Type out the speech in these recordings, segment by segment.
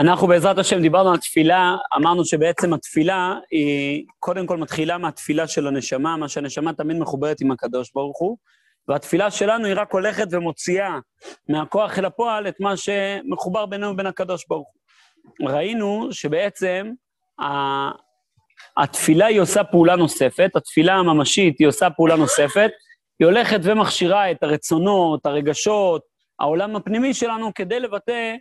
אנחנו בעזרת השם דיברנו על תפילה, אמרנו שבעצם התפילה היא קודם כל מתחילה מהתפילה של הנשמה, מה שהנשמה תמיד מחוברת עם הקדוש ברוך הוא, והתפילה שלנו היא רק הולכת ומוציאה מהכוח אל הפועל את מה שמחובר בינינו ובין הקדוש ברוך הוא. ראינו שבעצם התפילה היא עושה פעולה נוספת, התפילה הממשית היא עושה פעולה נוספת, היא הולכת ומכשירה את הרצונות, הרגשות, העולם הפנימי שלנו כדי לבטא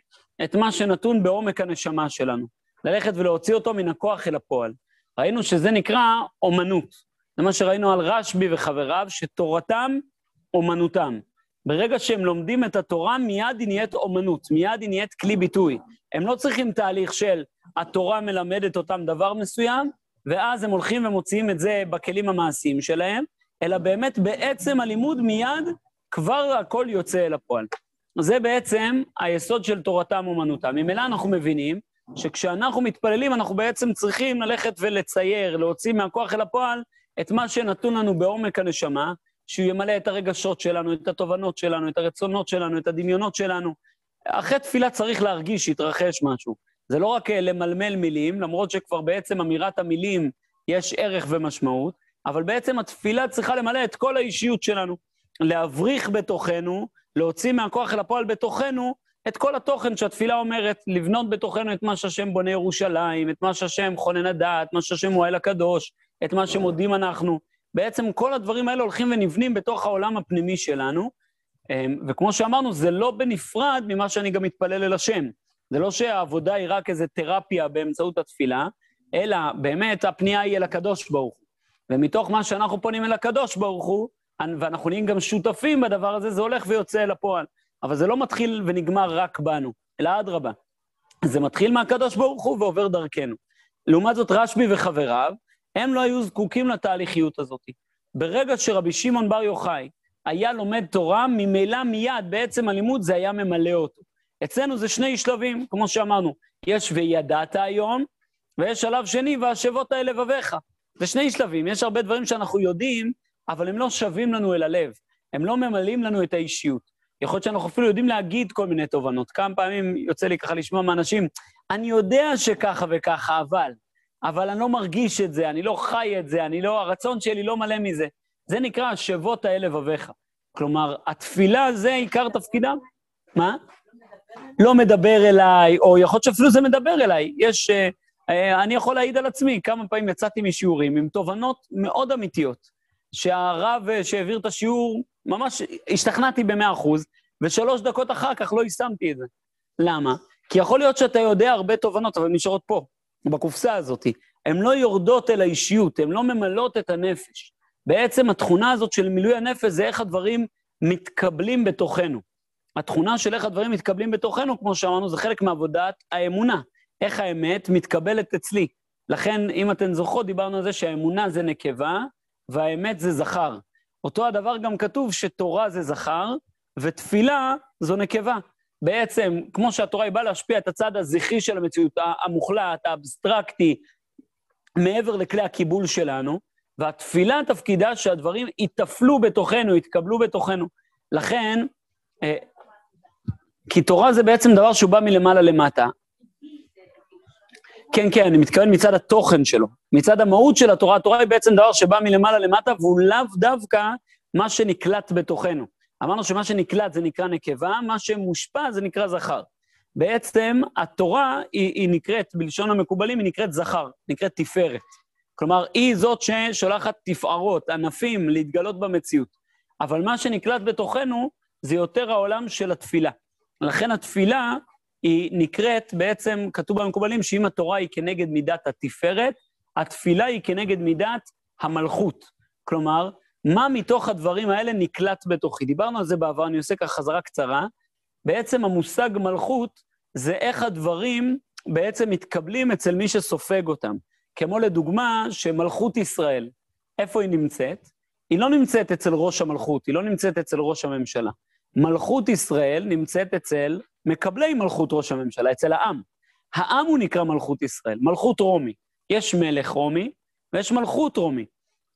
את מה שנתון בעומק הנשמה שלנו, ללכת ולהוציא אותו מן הכוח אל הפועל. ראינו שזה נקרא אומנות. זה מה שראינו על רשב"י וחבריו, שתורתם אומנותם. ברגע שהם לומדים את התורה, מיד היא נהיית אומנות, מיד היא נהיית כלי ביטוי. הם לא צריכים תהליך של התורה מלמדת אותם דבר מסוים, ואז הם הולכים ומוציאים את זה בכלים המעשיים שלהם, אלא באמת בעצם הלימוד מיד כבר הכל יוצא אל הפועל. זה בעצם היסוד של תורתם אומנותם. ממילא אנחנו מבינים שכשאנחנו מתפללים, אנחנו בעצם צריכים ללכת ולצייר, להוציא מהכוח אל הפועל את מה שנתון לנו בעומק הנשמה, שהוא ימלא את הרגשות שלנו, את התובנות שלנו, את הרצונות שלנו, את הדמיונות שלנו. אחרי תפילה צריך להרגיש שהתרחש משהו. זה לא רק למלמל מילים, למרות שכבר בעצם אמירת המילים יש ערך ומשמעות, אבל בעצם התפילה צריכה למלא את כל האישיות שלנו, להבריך בתוכנו להוציא מהכוח אל הפועל בתוכנו את כל התוכן שהתפילה אומרת, לבנות בתוכנו את מה שהשם בונה ירושלים, את מה שהשם חונן הדעת, מה שהשם הוא האל הקדוש, את מה שמודים אנחנו. בעצם כל הדברים האלה הולכים ונבנים בתוך העולם הפנימי שלנו, אמ, וכמו שאמרנו, זה לא בנפרד ממה שאני גם מתפלל אל השם. זה לא שהעבודה היא רק איזו תרפיה באמצעות התפילה, אלא באמת הפנייה היא אל הקדוש ברוך הוא. ומתוך מה שאנחנו פונים אל הקדוש ברוך הוא, ואנחנו נהיים גם שותפים בדבר הזה, זה הולך ויוצא אל הפועל. אבל זה לא מתחיל ונגמר רק בנו, אלא אדרבה. זה מתחיל מהקדוש ברוך הוא ועובר דרכנו. לעומת זאת, רשב"י וחבריו, הם לא היו זקוקים לתהליכיות הזאת. ברגע שרבי שמעון בר יוחאי היה לומד תורה, ממילא מיד, בעצם הלימוד זה היה ממלא אותו. אצלנו זה שני שלבים, כמו שאמרנו, יש וידעת היום, ויש שלב שני, והשבות האל לבביך. זה שני שלבים, יש הרבה דברים שאנחנו יודעים, אבל הם לא שווים לנו אל הלב, הם לא ממלאים לנו את האישיות. יכול להיות שאנחנו אפילו יודעים להגיד כל מיני תובנות. כמה פעמים יוצא לי ככה לשמוע מאנשים, אני יודע שככה וככה, אבל, אבל אני לא מרגיש את זה, אני לא חי את זה, אני לא, הרצון שלי לא מלא מזה. זה נקרא השבות האל לבביך. כלומר, התפילה זה עיקר תפקידה. מה? לא מדבר אליי, או יכול להיות שאפילו זה מדבר אליי. יש, uh, uh, אני יכול להעיד על עצמי, כמה פעמים יצאתי משיעורים עם תובנות מאוד אמיתיות. שהרב אה, שהעביר את השיעור, ממש השתכנעתי במאה אחוז, ושלוש דקות אחר כך לא יישמתי את זה. למה? כי יכול להיות שאתה יודע הרבה תובנות, אבל נשארות פה, בקופסה הזאת. הן לא יורדות אל האישיות, הן לא ממלאות את הנפש. בעצם התכונה הזאת של מילוי הנפש זה איך הדברים מתקבלים בתוכנו. התכונה של איך הדברים מתקבלים בתוכנו, כמו שאמרנו, זה חלק מעבודת האמונה. איך האמת מתקבלת אצלי. לכן, אם אתן זוכרות, דיברנו על זה שהאמונה זה נקבה, והאמת זה זכר. אותו הדבר גם כתוב שתורה זה זכר, ותפילה זו נקבה. בעצם, כמו שהתורה היא באה להשפיע את הצד הזכרי של המציאות, המוחלט, האבסטרקטי, מעבר לכלי הקיבול שלנו, והתפילה תפקידה שהדברים יתפלו בתוכנו, יתקבלו בתוכנו. לכן, אה, כי תורה זה בעצם דבר שהוא בא מלמעלה למטה. כן, כן, אני מתכוון מצד התוכן שלו. מצד המהות של התורה, התורה היא בעצם דבר שבא מלמעלה למטה, והוא לאו דווקא מה שנקלט בתוכנו. אמרנו שמה שנקלט זה נקרא נקבה, מה שמושפע זה נקרא זכר. בעצם התורה היא, היא נקראת, בלשון המקובלים, היא נקראת זכר, נקראת תפארת. כלומר, היא זאת ששולחת תפארות, ענפים, להתגלות במציאות. אבל מה שנקלט בתוכנו זה יותר העולם של התפילה. לכן התפילה היא נקראת, בעצם כתוב במקובלים שאם התורה היא כנגד מידת התפארת, התפילה היא כנגד מידת המלכות. כלומר, מה מתוך הדברים האלה נקלט בתוכי? דיברנו על זה בעבר, אני עושה ככה חזרה קצרה. בעצם המושג מלכות זה איך הדברים בעצם מתקבלים אצל מי שסופג אותם. כמו לדוגמה, שמלכות ישראל, איפה היא נמצאת? היא לא נמצאת אצל ראש המלכות, היא לא נמצאת אצל ראש הממשלה. מלכות ישראל נמצאת אצל מקבלי מלכות ראש הממשלה, אצל העם. העם הוא נקרא מלכות ישראל, מלכות רומי. יש מלך רומי ויש מלכות רומי.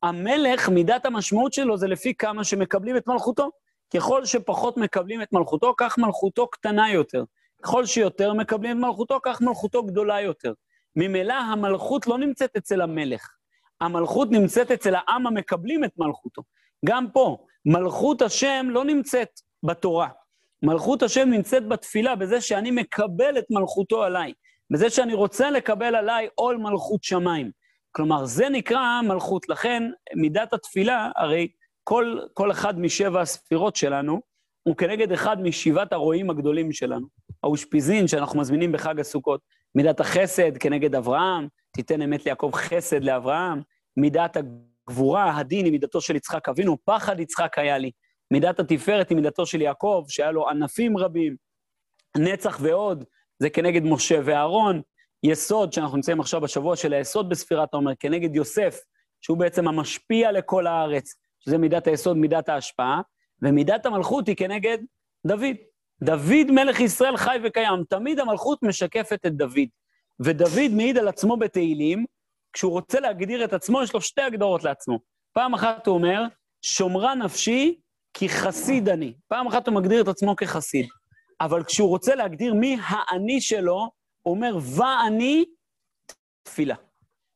המלך, מידת המשמעות שלו זה לפי כמה שמקבלים את מלכותו. ככל שפחות מקבלים את מלכותו, כך מלכותו קטנה יותר. ככל שיותר מקבלים את מלכותו, כך מלכותו גדולה יותר. ממילא המלכות לא נמצאת אצל המלך, המלכות נמצאת אצל העם המקבלים את מלכותו. גם פה, מלכות השם לא נמצאת בתורה. מלכות השם נמצאת בתפילה, בזה שאני מקבל את מלכותו עליי, בזה שאני רוצה לקבל עליי עול מלכות שמיים. כלומר, זה נקרא מלכות. לכן, מידת התפילה, הרי כל, כל אחד משבע הספירות שלנו, הוא כנגד אחד משבעת הרועים הגדולים שלנו. האושפיזין שאנחנו מזמינים בחג הסוכות, מידת החסד כנגד אברהם, תיתן אמת ליעקב חסד לאברהם, מידת הגבורה, הדין היא מידתו של יצחק אבינו, פחד יצחק היה לי. מידת התפארת היא מידתו של יעקב, שהיה לו ענפים רבים. נצח ועוד, זה כנגד משה ואהרון. יסוד, שאנחנו נמצאים עכשיו בשבוע של היסוד בספירת העומר, כנגד יוסף, שהוא בעצם המשפיע לכל הארץ, שזה מידת היסוד, מידת ההשפעה, ומידת המלכות היא כנגד דוד. דוד מלך ישראל חי וקיים, תמיד המלכות משקפת את דוד. ודוד מעיד על עצמו בתהילים, כשהוא רוצה להגדיר את עצמו, יש לו שתי הגדרות לעצמו. פעם אחת הוא אומר, שומרה נפשי כי חסיד אני. פעם אחת הוא מגדיר את עצמו כחסיד. אבל כשהוא רוצה להגדיר מי האני שלו, הוא אומר, ואני תפילה.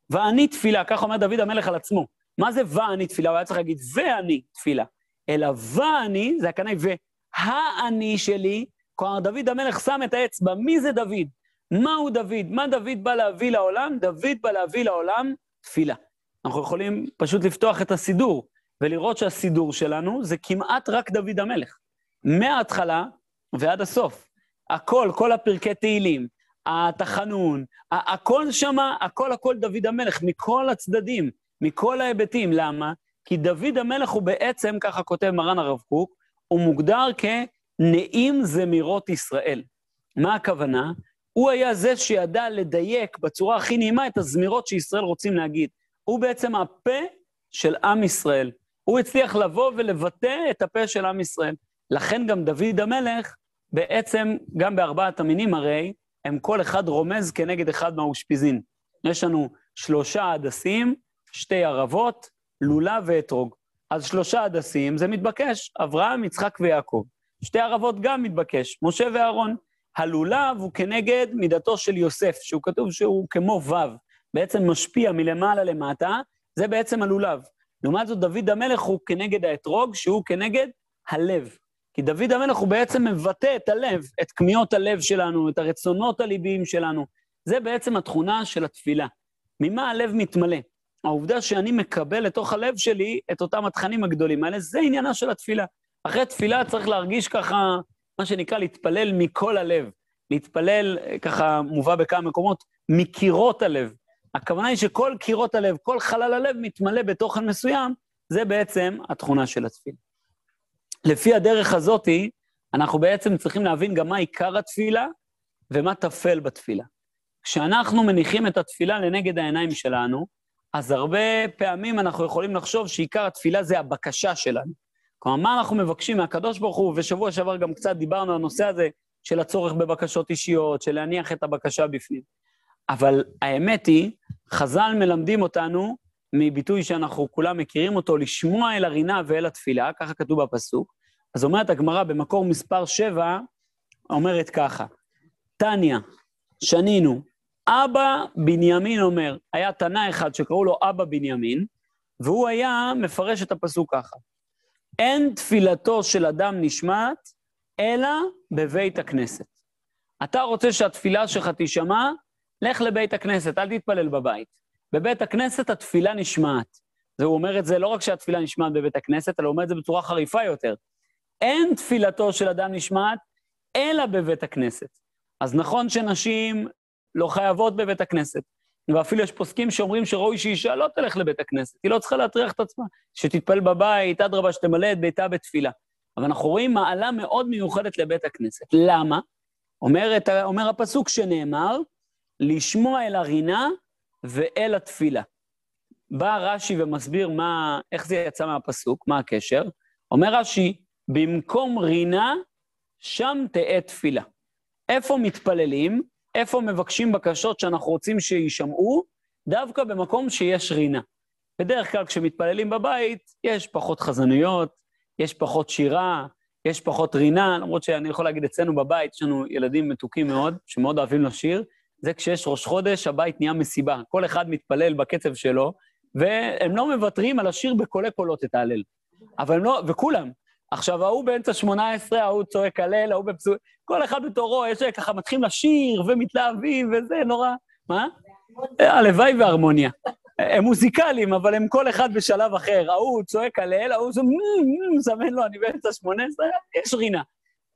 ואני תפילה, כך אומר דוד המלך על עצמו. מה זה ואני תפילה? הוא היה צריך להגיד ואני תפילה. אלא ואני, זה הכנאי, והאני שלי, כלומר, דוד המלך שם את האצבע, מי זה דוד? מהו דוד? מה דוד בא להביא לעולם? דוד בא להביא לעולם תפילה. אנחנו יכולים פשוט לפתוח את הסידור ולראות שהסידור שלנו זה כמעט רק דוד המלך. מההתחלה ועד הסוף. הכל, כל הפרקי תהילים, התחנון, הכל שמה, הכל הכל דוד המלך, מכל הצדדים, מכל ההיבטים. למה? כי דוד המלך הוא בעצם, ככה כותב מרן הרב קוק, הוא מוגדר כנעים זמירות ישראל. מה הכוונה? הוא היה זה שידע לדייק בצורה הכי נעימה את הזמירות שישראל רוצים להגיד. הוא בעצם הפה של עם ישראל. הוא הצליח לבוא ולבטא את הפה של עם ישראל. לכן גם דוד המלך, בעצם, גם בארבעת המינים הרי, הם כל אחד רומז כנגד אחד מהאושפיזין. יש לנו שלושה הדסים, שתי ערבות, לולב ואתרוג. אז שלושה הדסים זה מתבקש, אברהם, יצחק ויעקב. שתי ערבות גם מתבקש, משה ואהרון. הלולב הוא כנגד מידתו של יוסף, שהוא כתוב שהוא כמו ו', בעצם משפיע מלמעלה למטה, זה בעצם הלולב. לעומת זאת, דוד המלך הוא כנגד האתרוג, שהוא כנגד הלב. כי דוד המלך הוא בעצם מבטא את הלב, את כמיהות הלב שלנו, את הרצונות הליביים שלנו. זה בעצם התכונה של התפילה. ממה הלב מתמלא? העובדה שאני מקבל לתוך הלב שלי את אותם התכנים הגדולים האלה, זה עניינה של התפילה. אחרי תפילה צריך להרגיש ככה, מה שנקרא להתפלל מכל הלב. להתפלל, ככה מובא בכמה מקומות, מקירות הלב. הכוונה היא שכל קירות הלב, כל חלל הלב מתמלא בתוכן מסוים, זה בעצם התכונה של התפילה. לפי הדרך הזאתי, אנחנו בעצם צריכים להבין גם מה עיקר התפילה ומה טפל בתפילה. כשאנחנו מניחים את התפילה לנגד העיניים שלנו, אז הרבה פעמים אנחנו יכולים לחשוב שעיקר התפילה זה הבקשה שלנו. כלומר, מה אנחנו מבקשים מהקדוש ברוך הוא, ושבוע שעבר גם קצת דיברנו על הנושא הזה של הצורך בבקשות אישיות, של להניח את הבקשה בפנים. אבל האמת היא, חז"ל מלמדים אותנו מביטוי שאנחנו כולם מכירים אותו, לשמוע אל הרינה ואל התפילה, ככה כתוב בפסוק. אז אומרת הגמרא במקור מספר 7, אומרת ככה, תניא, שנינו, אבא בנימין אומר, היה תנא אחד שקראו לו אבא בנימין, והוא היה מפרש את הפסוק ככה: אין תפילתו של אדם נשמעת, אלא בבית הכנסת. אתה רוצה שהתפילה שלך תישמע? לך לבית הכנסת, אל תתפלל בבית. בבית הכנסת התפילה נשמעת. והוא אומר את זה לא רק שהתפילה נשמעת בבית הכנסת, אלא הוא אומר את זה בצורה חריפה יותר. אין תפילתו של אדם נשמעת, אלא בבית הכנסת. אז נכון שנשים לא חייבות בבית הכנסת, ואפילו יש פוסקים שאומרים שראוי שאישה לא תלך לבית הכנסת, היא לא צריכה להטריח את עצמה, שתתפלל בבית, אדרבה, שתמלא את ביתה בתפילה. אבל אנחנו רואים מעלה מאוד מיוחדת לבית הכנסת. למה? אומר, את, אומר הפסוק שנאמר, לשמוע אל הרינה ואל התפילה. בא רש"י ומסביר מה, איך זה יצא מהפסוק, מה הקשר. אומר רש"י, במקום רינה, שם תהא תפילה. איפה מתפללים? איפה מבקשים בקשות שאנחנו רוצים שיישמעו? דווקא במקום שיש רינה. בדרך כלל כשמתפללים בבית, יש פחות חזנויות, יש פחות שירה, יש פחות רינה, למרות שאני יכול להגיד, אצלנו בבית יש לנו ילדים מתוקים מאוד, שמאוד אוהבים לשיר, זה כשיש ראש חודש, הבית נהיה מסיבה. כל אחד מתפלל בקצב שלו, והם לא מוותרים על השיר בקולי קולות את ההלל. אבל הם לא, וכולם. עכשיו, ההוא באמצע 18, ההוא צועק הלל, ההוא בפסוק, כל אחד בתורו, יש ככה, מתחילים לשיר ומתלהבים וזה, נורא. מה? הלוואי והרמוניה. הם מוזיקליים, אבל הם כל אחד בשלב אחר. ההוא צועק הלל, ההוא זה מסמן לו, אני באמצע 18, יש רינה.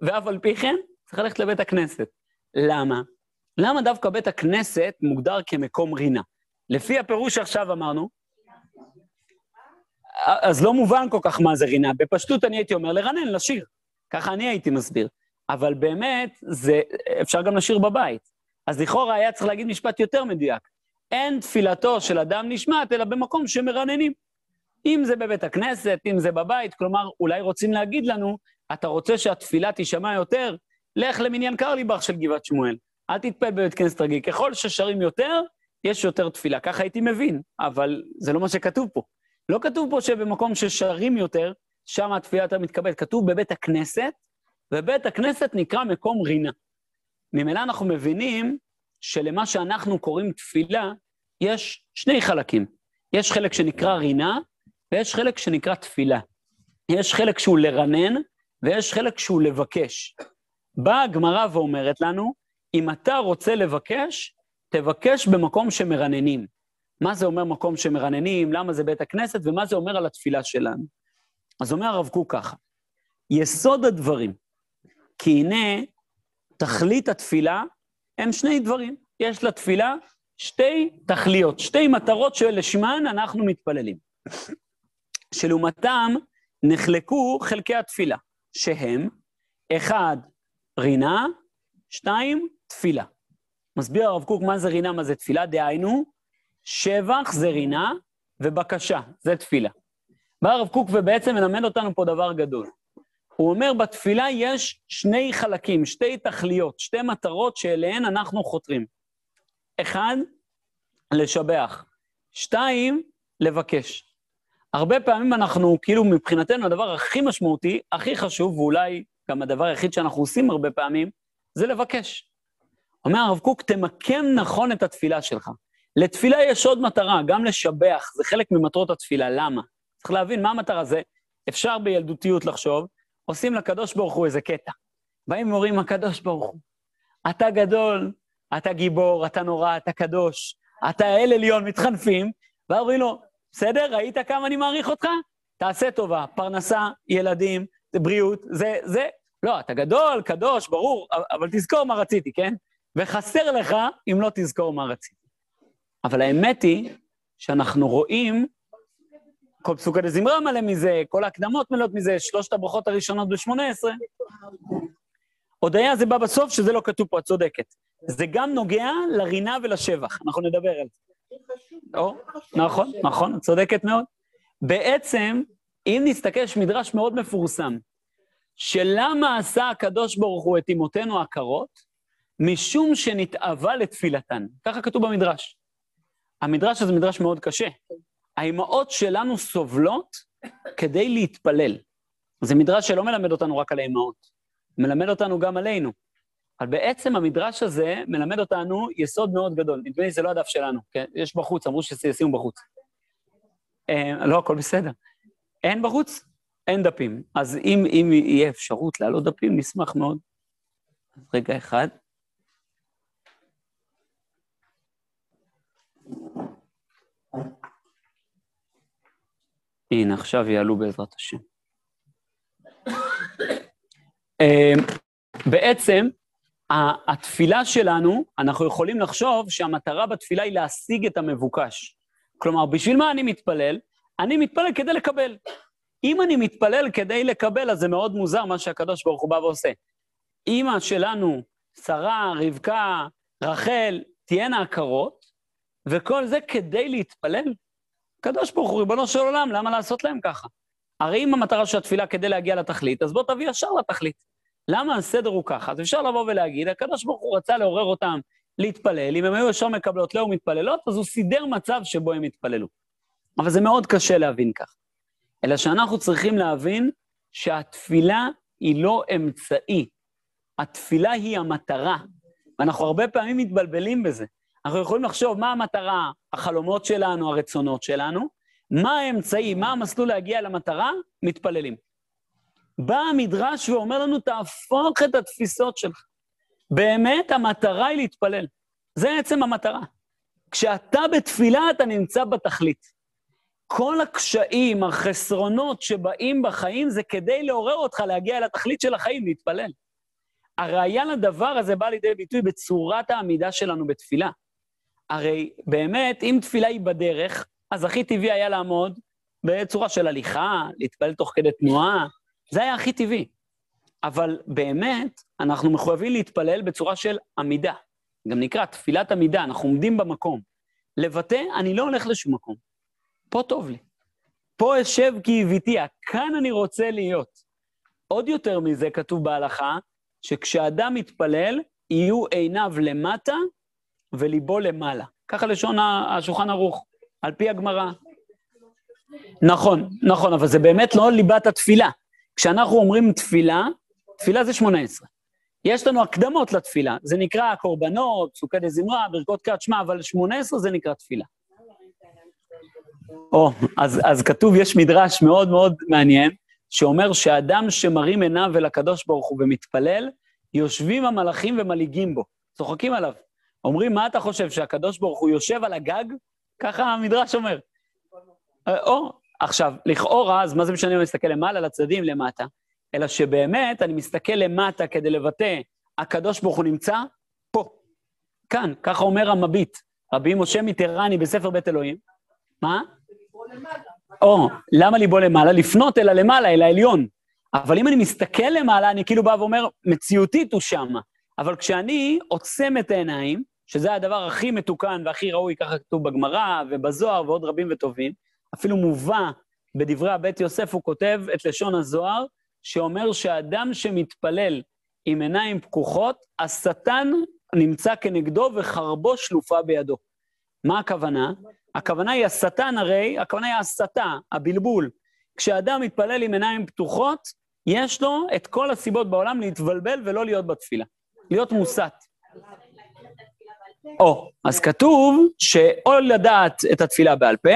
ואף על פי כן, צריך ללכת לבית הכנסת. למה? למה דווקא בית הכנסת מוגדר כמקום רינה? לפי הפירוש שעכשיו אמרנו, אז לא מובן כל כך מה זה רינה. בפשטות אני הייתי אומר לרנן, לשיר. ככה אני הייתי מסביר. אבל באמת, זה, אפשר גם לשיר בבית. אז לכאורה היה צריך להגיד משפט יותר מדויק. אין תפילתו של אדם נשמעת, אלא במקום שמרננים. אם זה בבית הכנסת, אם זה בבית, כלומר, אולי רוצים להגיד לנו, אתה רוצה שהתפילה תישמע יותר? לך למניין קרליבך של גבעת שמואל. אל תתפל בבית כנסת רגיל. ככל ששרים יותר, יש יותר תפילה. ככה הייתי מבין, אבל זה לא מה שכתוב פה. לא כתוב פה שבמקום ששרים יותר, שם התפילה יותר מתקבלת. כתוב בבית הכנסת, ובית הכנסת נקרא מקום רינה. ממילא אנחנו מבינים שלמה שאנחנו קוראים תפילה, יש שני חלקים. יש חלק שנקרא רינה, ויש חלק שנקרא תפילה. יש חלק שהוא לרנן, ויש חלק שהוא לבקש. באה הגמרא ואומרת לנו, אם אתה רוצה לבקש, תבקש במקום שמרננים. מה זה אומר מקום שמרננים, למה זה בית הכנסת, ומה זה אומר על התפילה שלנו. אז אומר הרב קוק ככה, יסוד הדברים, כי הנה תכלית התפילה הם שני דברים. יש לתפילה שתי תכליות, שתי מטרות שלשמן אנחנו מתפללים. שלעומתם נחלקו חלקי התפילה, שהם, אחד, רינה, שתיים, תפילה. מסביר הרב קוק מה זה רינה, מה זה תפילה, דהיינו, שבח זה רינה ובקשה, זה תפילה. בא הרב קוק ובעצם מלמד אותנו פה דבר גדול. הוא אומר, בתפילה יש שני חלקים, שתי תכליות, שתי מטרות שאליהן אנחנו חותרים. אחד, לשבח. שתיים, לבקש. הרבה פעמים אנחנו, כאילו מבחינתנו הדבר הכי משמעותי, הכי חשוב, ואולי גם הדבר היחיד שאנחנו עושים הרבה פעמים, זה לבקש. אומר הרב קוק, תמקם נכון את התפילה שלך. לתפילה יש עוד מטרה, גם לשבח, זה חלק ממטרות התפילה, למה? צריך להבין מה המטרה, זה אפשר בילדותיות לחשוב, עושים לקדוש ברוך הוא איזה קטע. באים ואומרים, הקדוש ברוך הוא, אתה גדול, אתה גיבור, אתה נורא, אתה קדוש, אתה אל עליון, מתחנפים, ואומרים לו, בסדר, ראית כמה אני מעריך אותך? תעשה טובה, פרנסה, ילדים, בריאות, זה, זה, לא, אתה גדול, קדוש, ברור, אבל תזכור מה רציתי, כן? וחסר לך אם לא תזכור מה רציתי. אבל האמת היא שאנחנו רואים כל פסוקי דזמרה מלא מזה, כל ההקדמות מלאות מזה, שלושת הברכות הראשונות ב-18. הודיה זה בא בסוף, שזה לא כתוב פה, את צודקת. זה גם נוגע לרינה ולשבח, אנחנו נדבר על זה. נכון, נכון, את צודקת מאוד. בעצם, אם נסתכל, יש מדרש מאוד מפורסם, שלמה עשה הקדוש ברוך הוא את אמותינו הקרות? משום שנתאווה לתפילתן. ככה כתוב במדרש. המדרש הזה מדרש מאוד קשה. האימהות שלנו סובלות כדי להתפלל. זה מדרש שלא מלמד אותנו רק על האימהות, מלמד אותנו גם עלינו. אבל בעצם המדרש הזה מלמד אותנו יסוד מאוד גדול. נדמה לי שזה לא הדף שלנו, כן? יש בחוץ, אמרו שישימו בחוץ. אה, לא, הכל בסדר. אין בחוץ? אין דפים. אז אם, אם יהיה אפשרות להעלות דפים, נשמח מאוד. רגע אחד. הנה, עכשיו יעלו בעזרת השם. אמ, בעצם, התפילה שלנו, אנחנו יכולים לחשוב שהמטרה בתפילה היא להשיג את המבוקש. כלומר, בשביל מה אני מתפלל? אני מתפלל כדי לקבל. אם אני מתפלל כדי לקבל, אז זה מאוד מוזר מה שהקדוש ברוך הוא בא ועושה. אימא שלנו, שרה, רבקה, רחל, תהיינה עקרות, וכל זה כדי להתפלל? הקדוש ברוך הוא, ריבונו של עולם, למה לעשות להם ככה? הרי אם המטרה של התפילה כדי להגיע לתכלית, אז בוא תביא ישר לתכלית. למה הסדר הוא ככה? אז אפשר לבוא ולהגיד, הקדוש ברוך הוא רצה לעורר אותם להתפלל, אם הם היו ישר מקבלות לא מתפללות, אז הוא סידר מצב שבו הם יתפללו. אבל זה מאוד קשה להבין כך. אלא שאנחנו צריכים להבין שהתפילה היא לא אמצעי. התפילה היא המטרה, ואנחנו הרבה פעמים מתבלבלים בזה. אנחנו יכולים לחשוב מה המטרה, החלומות שלנו, הרצונות שלנו, מה האמצעי, מה המסלול להגיע למטרה, מתפללים. בא המדרש ואומר לנו, תהפוך את התפיסות שלך. באמת המטרה היא להתפלל. זה עצם המטרה. כשאתה בתפילה, אתה נמצא בתכלית. כל הקשיים, החסרונות שבאים בחיים, זה כדי לעורר אותך להגיע אל התכלית של החיים, להתפלל. הראיה לדבר הזה באה לידי ביטוי בצורת העמידה שלנו בתפילה. הרי באמת, אם תפילה היא בדרך, אז הכי טבעי היה לעמוד בצורה של הליכה, להתפלל תוך כדי תנועה, זה היה הכי טבעי. אבל באמת, אנחנו מחויבים להתפלל בצורה של עמידה. גם נקרא תפילת עמידה, אנחנו עומדים במקום. לבטא, אני לא הולך לשום מקום. פה טוב לי. פה אשב כי הביתי, כאן אני רוצה להיות. עוד יותר מזה כתוב בהלכה, שכשאדם מתפלל, יהיו עיניו למטה וליבו למעלה. ככה לשון השולחן ערוך, על פי הגמרא. נכון, נכון, אבל זה באמת לא ליבת התפילה. כשאנחנו אומרים תפילה, תפילה זה שמונה עשרה. יש לנו הקדמות לתפילה, זה נקרא קורבנות, סוכי דזמרה, ברכות קריאת שמע, אבל שמונה עשרה זה נקרא תפילה. או, אז, אז כתוב, יש מדרש מאוד מאוד מעניין, שאומר שאדם שמרים עיניו אל הקדוש ברוך הוא ומתפלל, יושבים המלאכים ומלעיגים בו, צוחקים עליו. אומרים, מה אתה חושב, שהקדוש ברוך הוא יושב על הגג? ככה המדרש אומר. או, עכשיו, לכאורה, אז מה זה משנה אם אני מסתכל למעלה, לצדדים, למטה? אלא שבאמת אני מסתכל למטה כדי לבטא, הקדוש ברוך הוא נמצא פה, כאן, ככה אומר המביט, רבי משה מיטרני בספר בית אלוהים. מה? או, למה ליבו למעלה? לפנות אל הלמעלה, אל העליון. אבל אם אני מסתכל למעלה, אני כאילו בא ואומר, מציאותית הוא שמה. אבל כשאני עוצם את העיניים, שזה הדבר הכי מתוקן והכי ראוי, ככה כתוב בגמרא ובזוהר ועוד רבים וטובים, אפילו מובא בדברי הבית יוסף, הוא כותב את לשון הזוהר, שאומר שאדם שמתפלל עם עיניים פקוחות, השטן נמצא כנגדו וחרבו שלופה בידו. מה הכוונה? הכוונה היא השטן הרי, הכוונה היא ההסתה, הבלבול. כשאדם מתפלל עם עיניים פתוחות, יש לו את כל הסיבות בעולם להתבלבל ולא להיות בתפילה, להיות מוסת. או, אז כתוב שאו לדעת את התפילה בעל פה,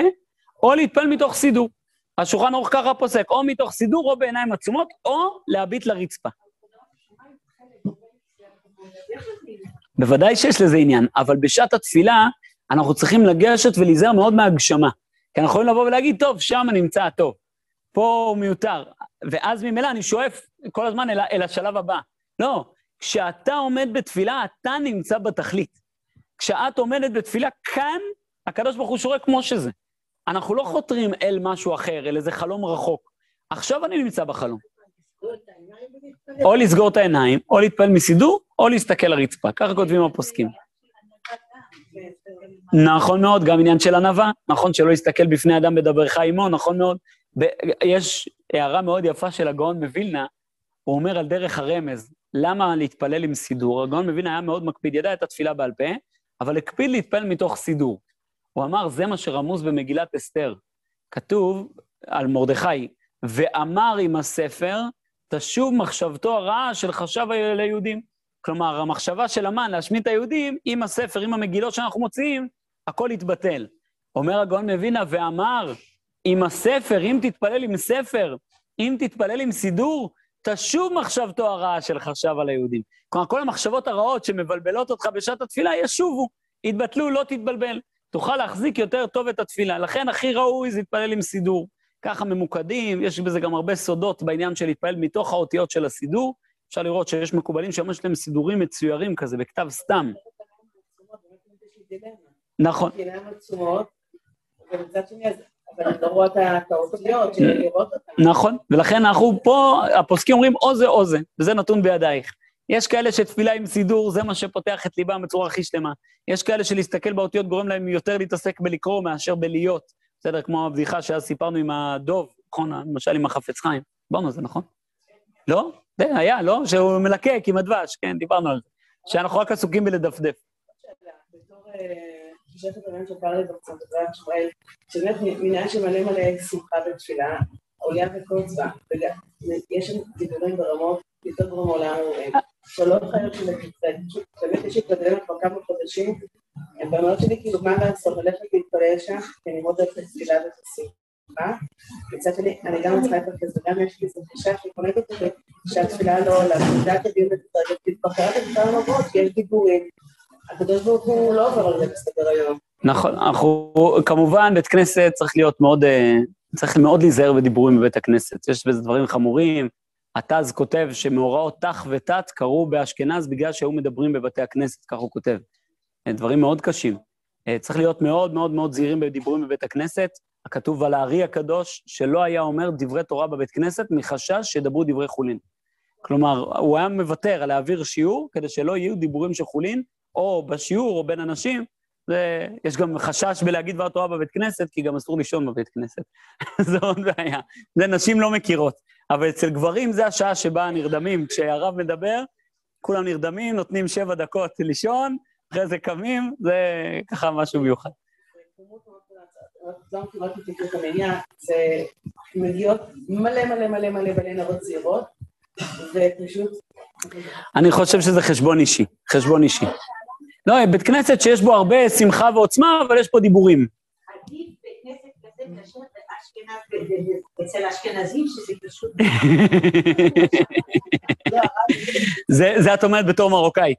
או להתפלל מתוך סידור. השולחן ערוך ככה פוסק, או מתוך סידור או בעיניים עצומות, או להביט לרצפה. בוודאי שיש לזה עניין, אבל בשעת התפילה אנחנו צריכים לגשת ולהיזהר מאוד מהגשמה. כי אנחנו יכולים לבוא ולהגיד, טוב, שם נמצא הטוב, פה הוא מיותר. ואז ממילא אני שואף כל הזמן אל, אל השלב הבא. לא, כשאתה עומד בתפילה, אתה נמצא בתכלית. כשאת עומדת בתפילה, כאן הקדוש ברוך הוא שורה כמו שזה. אנחנו לא חותרים אל משהו אחר, אל איזה חלום רחוק. עכשיו אני נמצא בחלום. או לסגור את העיניים, או להתפעל מסידור, או להסתכל לרצפה. ככה כותבים הפוסקים. נכון מאוד, גם עניין של ענווה, נכון שלא יסתכל בפני אדם בדברך עמו, נכון מאוד. יש הערה מאוד יפה של הגאון מווילנה, הוא אומר על דרך הרמז, למה להתפלל עם סידור? הגאון מווילנה היה מאוד מקפיד, ידע את התפילה בעל פה, אבל הקפיד להתפלל מתוך סידור. הוא אמר, זה מה שרמוז במגילת אסתר. כתוב על מרדכי, ואמר עם הספר, תשוב מחשבתו הרעה של חשב ליהודים. כלומר, המחשבה של המן להשמיד את היהודים, עם הספר, עם המגילות שאנחנו מוציאים, הכל יתבטל. אומר הגאון מווינה, ואמר, עם הספר, אם תתפלל עם ספר, אם תתפלל עם סידור, תשוב מחשבתו הרעה של חשב על היהודים. כלומר, כל המחשבות הרעות שמבלבלות אותך בשעת התפילה, ישובו, יתבטלו, לא תתבלבל. תוכל להחזיק יותר טוב את התפילה. לכן הכי ראוי זה להתפלל עם סידור. ככה ממוקדים, יש בזה גם הרבה סודות בעניין של להתפלל מתוך האותיות של הסידור. אפשר לראות שיש מקובלים שממש להם סידורים מצוירים כזה, בכתב סתם. נכון. נכון, ולכן אנחנו פה, הפוסקים אומרים או זה או זה, וזה נתון בידייך. יש כאלה שתפילה עם סידור, זה מה שפותח את ליבם בצורה הכי שלמה. יש כאלה שלהסתכל באותיות גורם להם יותר להתעסק בלקרוא מאשר בלהיות. בסדר, כמו הבדיחה שאז סיפרנו עם הדוב, נכון, למשל עם החפץ חיים. דיברנו על זה, נכון? לא? זה היה, לא? שהוא מלקק עם הדבש, כן, דיברנו על זה. שאנחנו רק עסוקים בלדפדף. שבאמת מנהל שמלא מלא שמחה בתפילה, עולה וכל צבא. יש שם דיבורים ברמות יותר גבוהות מעולם שלא חייב של הקצת, באמת יש התקדמת כבר כמה חודשים, הם באמת שלי כאילו מה לעשות, ללכת להתפלל שם, כי אני מאוד אוהבת את התפילה ואת הסיבה. מצד שני, אני גם צריכה את זה, וגם יש לי איזו תחושה שקולטת אותי, שהתפילה לא עולה, תפילת הדיון מתרגלת, כבר קראתי כמה רבות, יש דיבורים. הקדוש ברוך הוא לא עובר על זה בסדר היום. נכון, אנחנו, כמובן, בית כנסת צריך להיות מאוד, צריך מאוד להיזהר בדיבורים בבית הכנסת. יש בזה דברים חמורים. התז כותב שמאורעות תח ותת קרו באשכנז בגלל שהיו מדברים בבתי הכנסת, כך הוא כותב. דברים מאוד קשים. צריך להיות מאוד מאוד מאוד זהירים בדיבורים בבית הכנסת. הכתוב על הארי הקדוש, שלא היה אומר דברי תורה בבית כנסת מחשש שידברו דברי חולין. כלומר, הוא היה מוותר על להעביר שיעור כדי שלא יהיו דיבורים של חולין, או בשיעור או בין אנשים, זה, יש גם חשש בלהגיד דבר תורה בבית כנסת, כי גם אסור לישון בבית כנסת. זו עוד בעיה. זה נשים לא מכירות. אבל אצל גברים זה השעה שבה נרדמים. כשהרב מדבר, כולם נרדמים, נותנים שבע דקות לישון, אחרי זה קמים, זה ככה משהו מיוחד. זה מגיעות מלא מלא מלא מלא מלא נערות צעירות, ופשוט... אני חושב שזה חשבון אישי, חשבון אישי. לא, בית כנסת שיש בו הרבה שמחה ועוצמה, אבל יש פה דיבורים. עדיף בית כנסת כזה מאשר אצל האשכנזים, שזה פשוט... זה את אומרת בתור מרוקאית.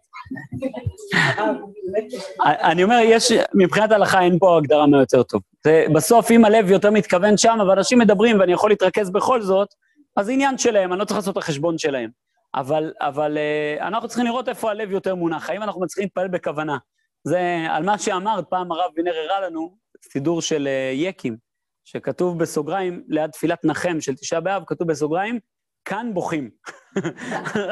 אני אומר, יש, מבחינת ההלכה אין פה הגדרה מה יותר טוב. בסוף, אם הלב יותר מתכוון שם, ואנשים מדברים ואני יכול להתרכז בכל זאת, אז זה עניין שלהם, אני לא צריך לעשות את החשבון שלהם. אבל, אבל uh, אנחנו צריכים לראות איפה הלב יותר מונח, האם אנחנו מצליחים להתפלל בכוונה. זה על מה שאמרת, פעם הרב וינר הראה לנו, סידור של uh, יקים, שכתוב בסוגריים, ליד תפילת נחם של תשעה באב, כתוב בסוגריים, כאן בוכים.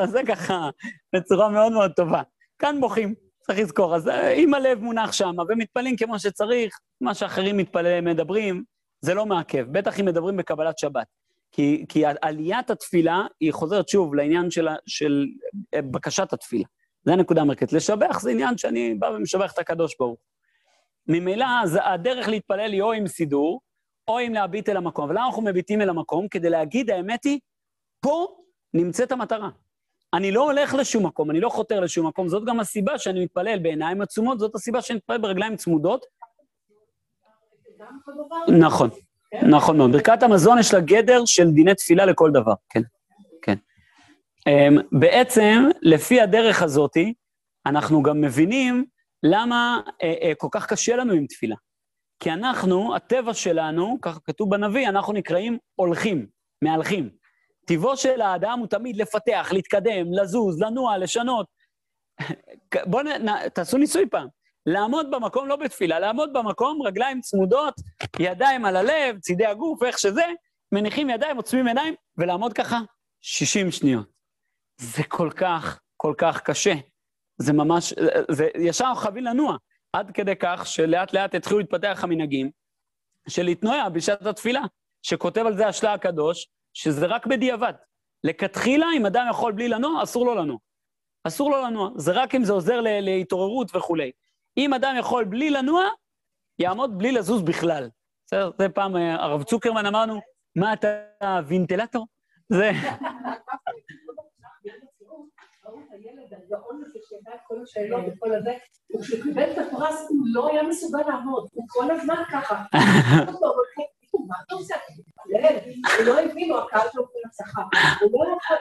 אז זה ככה, בצורה מאוד מאוד טובה. כאן בוכים, צריך לזכור. אז אם הלב מונח שם, ומתפללים כמו שצריך, מה שאחרים מתפללים, מדברים, זה לא מעכב, בטח אם מדברים בקבלת שבת. כי, כי עליית התפילה היא חוזרת שוב לעניין של, של בקשת התפילה. זו הנקודה המרכזית. לשבח זה עניין שאני בא ומשבח את הקדוש ברוך ממילא הדרך להתפלל היא או עם סידור, או עם להביט אל המקום. ולמה אנחנו מביטים אל המקום? כדי להגיד, האמת היא, פה נמצאת המטרה. אני לא הולך לשום מקום, אני לא חותר לשום מקום, זאת גם הסיבה שאני מתפלל בעיניים עצומות, זאת הסיבה שאני מתפלל ברגליים צמודות. נכון. נכון מאוד. ברכת המזון יש לה גדר של דיני תפילה לכל דבר, כן, כן. Um, בעצם, לפי הדרך הזאתי, אנחנו גם מבינים למה uh, uh, כל כך קשה לנו עם תפילה. כי אנחנו, הטבע שלנו, ככה כתוב בנביא, אנחנו נקראים הולכים, מהלכים. טיבו של האדם הוא תמיד לפתח, להתקדם, לזוז, לנוע, לשנות. בואו. תעשו ניסוי פעם. לעמוד במקום, לא בתפילה, לעמוד במקום, רגליים צמודות, ידיים על הלב, צידי הגוף, איך שזה, מניחים ידיים, עוצמים עיניים, ולעמוד ככה 60 שניות. זה כל כך, כל כך קשה. זה ממש, זה ישר חייבים לנוע. עד כדי כך שלאט לאט התחילו להתפתח המנהגים של להתנועע בשעת התפילה, שכותב על זה השלה הקדוש, שזה רק בדיעבד. לכתחילה, אם אדם יכול בלי לנוע, אסור לו לנוע. אסור לו לנוע. זה רק אם זה עוזר להתעוררות וכולי. אם אדם יכול בלי לנוע, יעמוד בלי לזוז בכלל. בסדר? זה פעם אה, הרב צוקרמן אמרנו, מה אתה וינטלטור? זה... כשהוא קיבל את הפרס הוא לא היה מסוגל לעמוד, הוא כל הזמן ככה. מה אתה עושה? הוא לא הבינו, הקהל שלו כולה צחק. הוא לא יכול...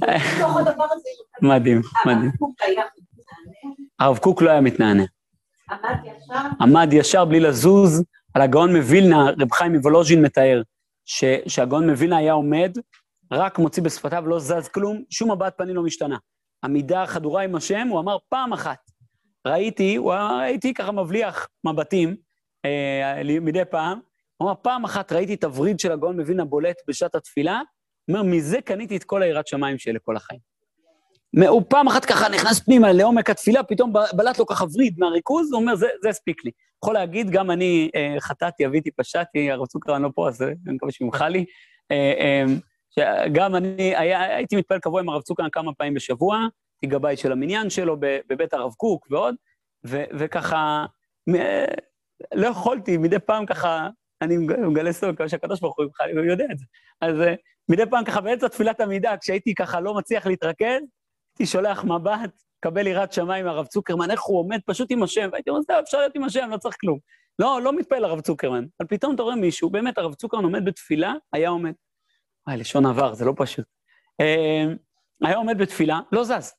בתוך הדבר הזה... מדהים, מדהים. הרב קוק לא היה מתנענע. עמד ישר? עמד ישר בלי לזוז. על הגאון מווילנה, רב חיים מוולוז'ין מתאר, שהגאון מווילנה היה עומד, רק מוציא בשפתיו, לא זז כלום, שום מבט פנים לא משתנה. עמידה חדורה עם השם, הוא אמר פעם אחת. ראיתי, הוא הייתי ככה מבליח מבטים אה, מדי פעם, הוא אמר, פעם אחת ראיתי את הווריד של הגאון מווילנה בולט בשעת התפילה, הוא אומר, מזה קניתי את כל היראת שמיים שלי לכל החיים. הוא פעם אחת ככה נכנס פנימה לעומק התפילה, פתאום בלט לו ככה וריד מהריכוז, הוא אומר, זה הספיק לי. יכול להגיד, גם אני אה, חטאתי, אביתי, פשעתי, הרב צוקרן לא פה, אז אני מקווה שימחה לי. אה, אה, גם אני היה, הייתי מתפלל קבוע עם הרב צוקרן כמה פעמים בשבוע, הייתי גבאי של המניין שלו בבית הרב קוק ועוד, ו, וככה, לא יכולתי, מדי פעם ככה אני מגלה סוד, מקווה שהקדוש ברוך הוא יודע את זה. אז אה, מדי פעם ככה באמצע תפילת עמידה, כשהייתי ככה לא מצליח להתרכז, הייתי שולח מבט, מקבל יראת שמיים מהרב צוקרמן, איך הוא עומד פשוט עם השם, והייתי אומר, זהו, אפשר להיות עם השם, לא צריך כלום. לא, לא מתפעל הרב צוקרמן. אבל פתאום אתה רואה מישהו, באמת, הרב צוקרמן עומד בתפילה, היה עומד. וואי, לשון עבר, זה לא פשוט. אה, היה עומד בתפילה, לא זז.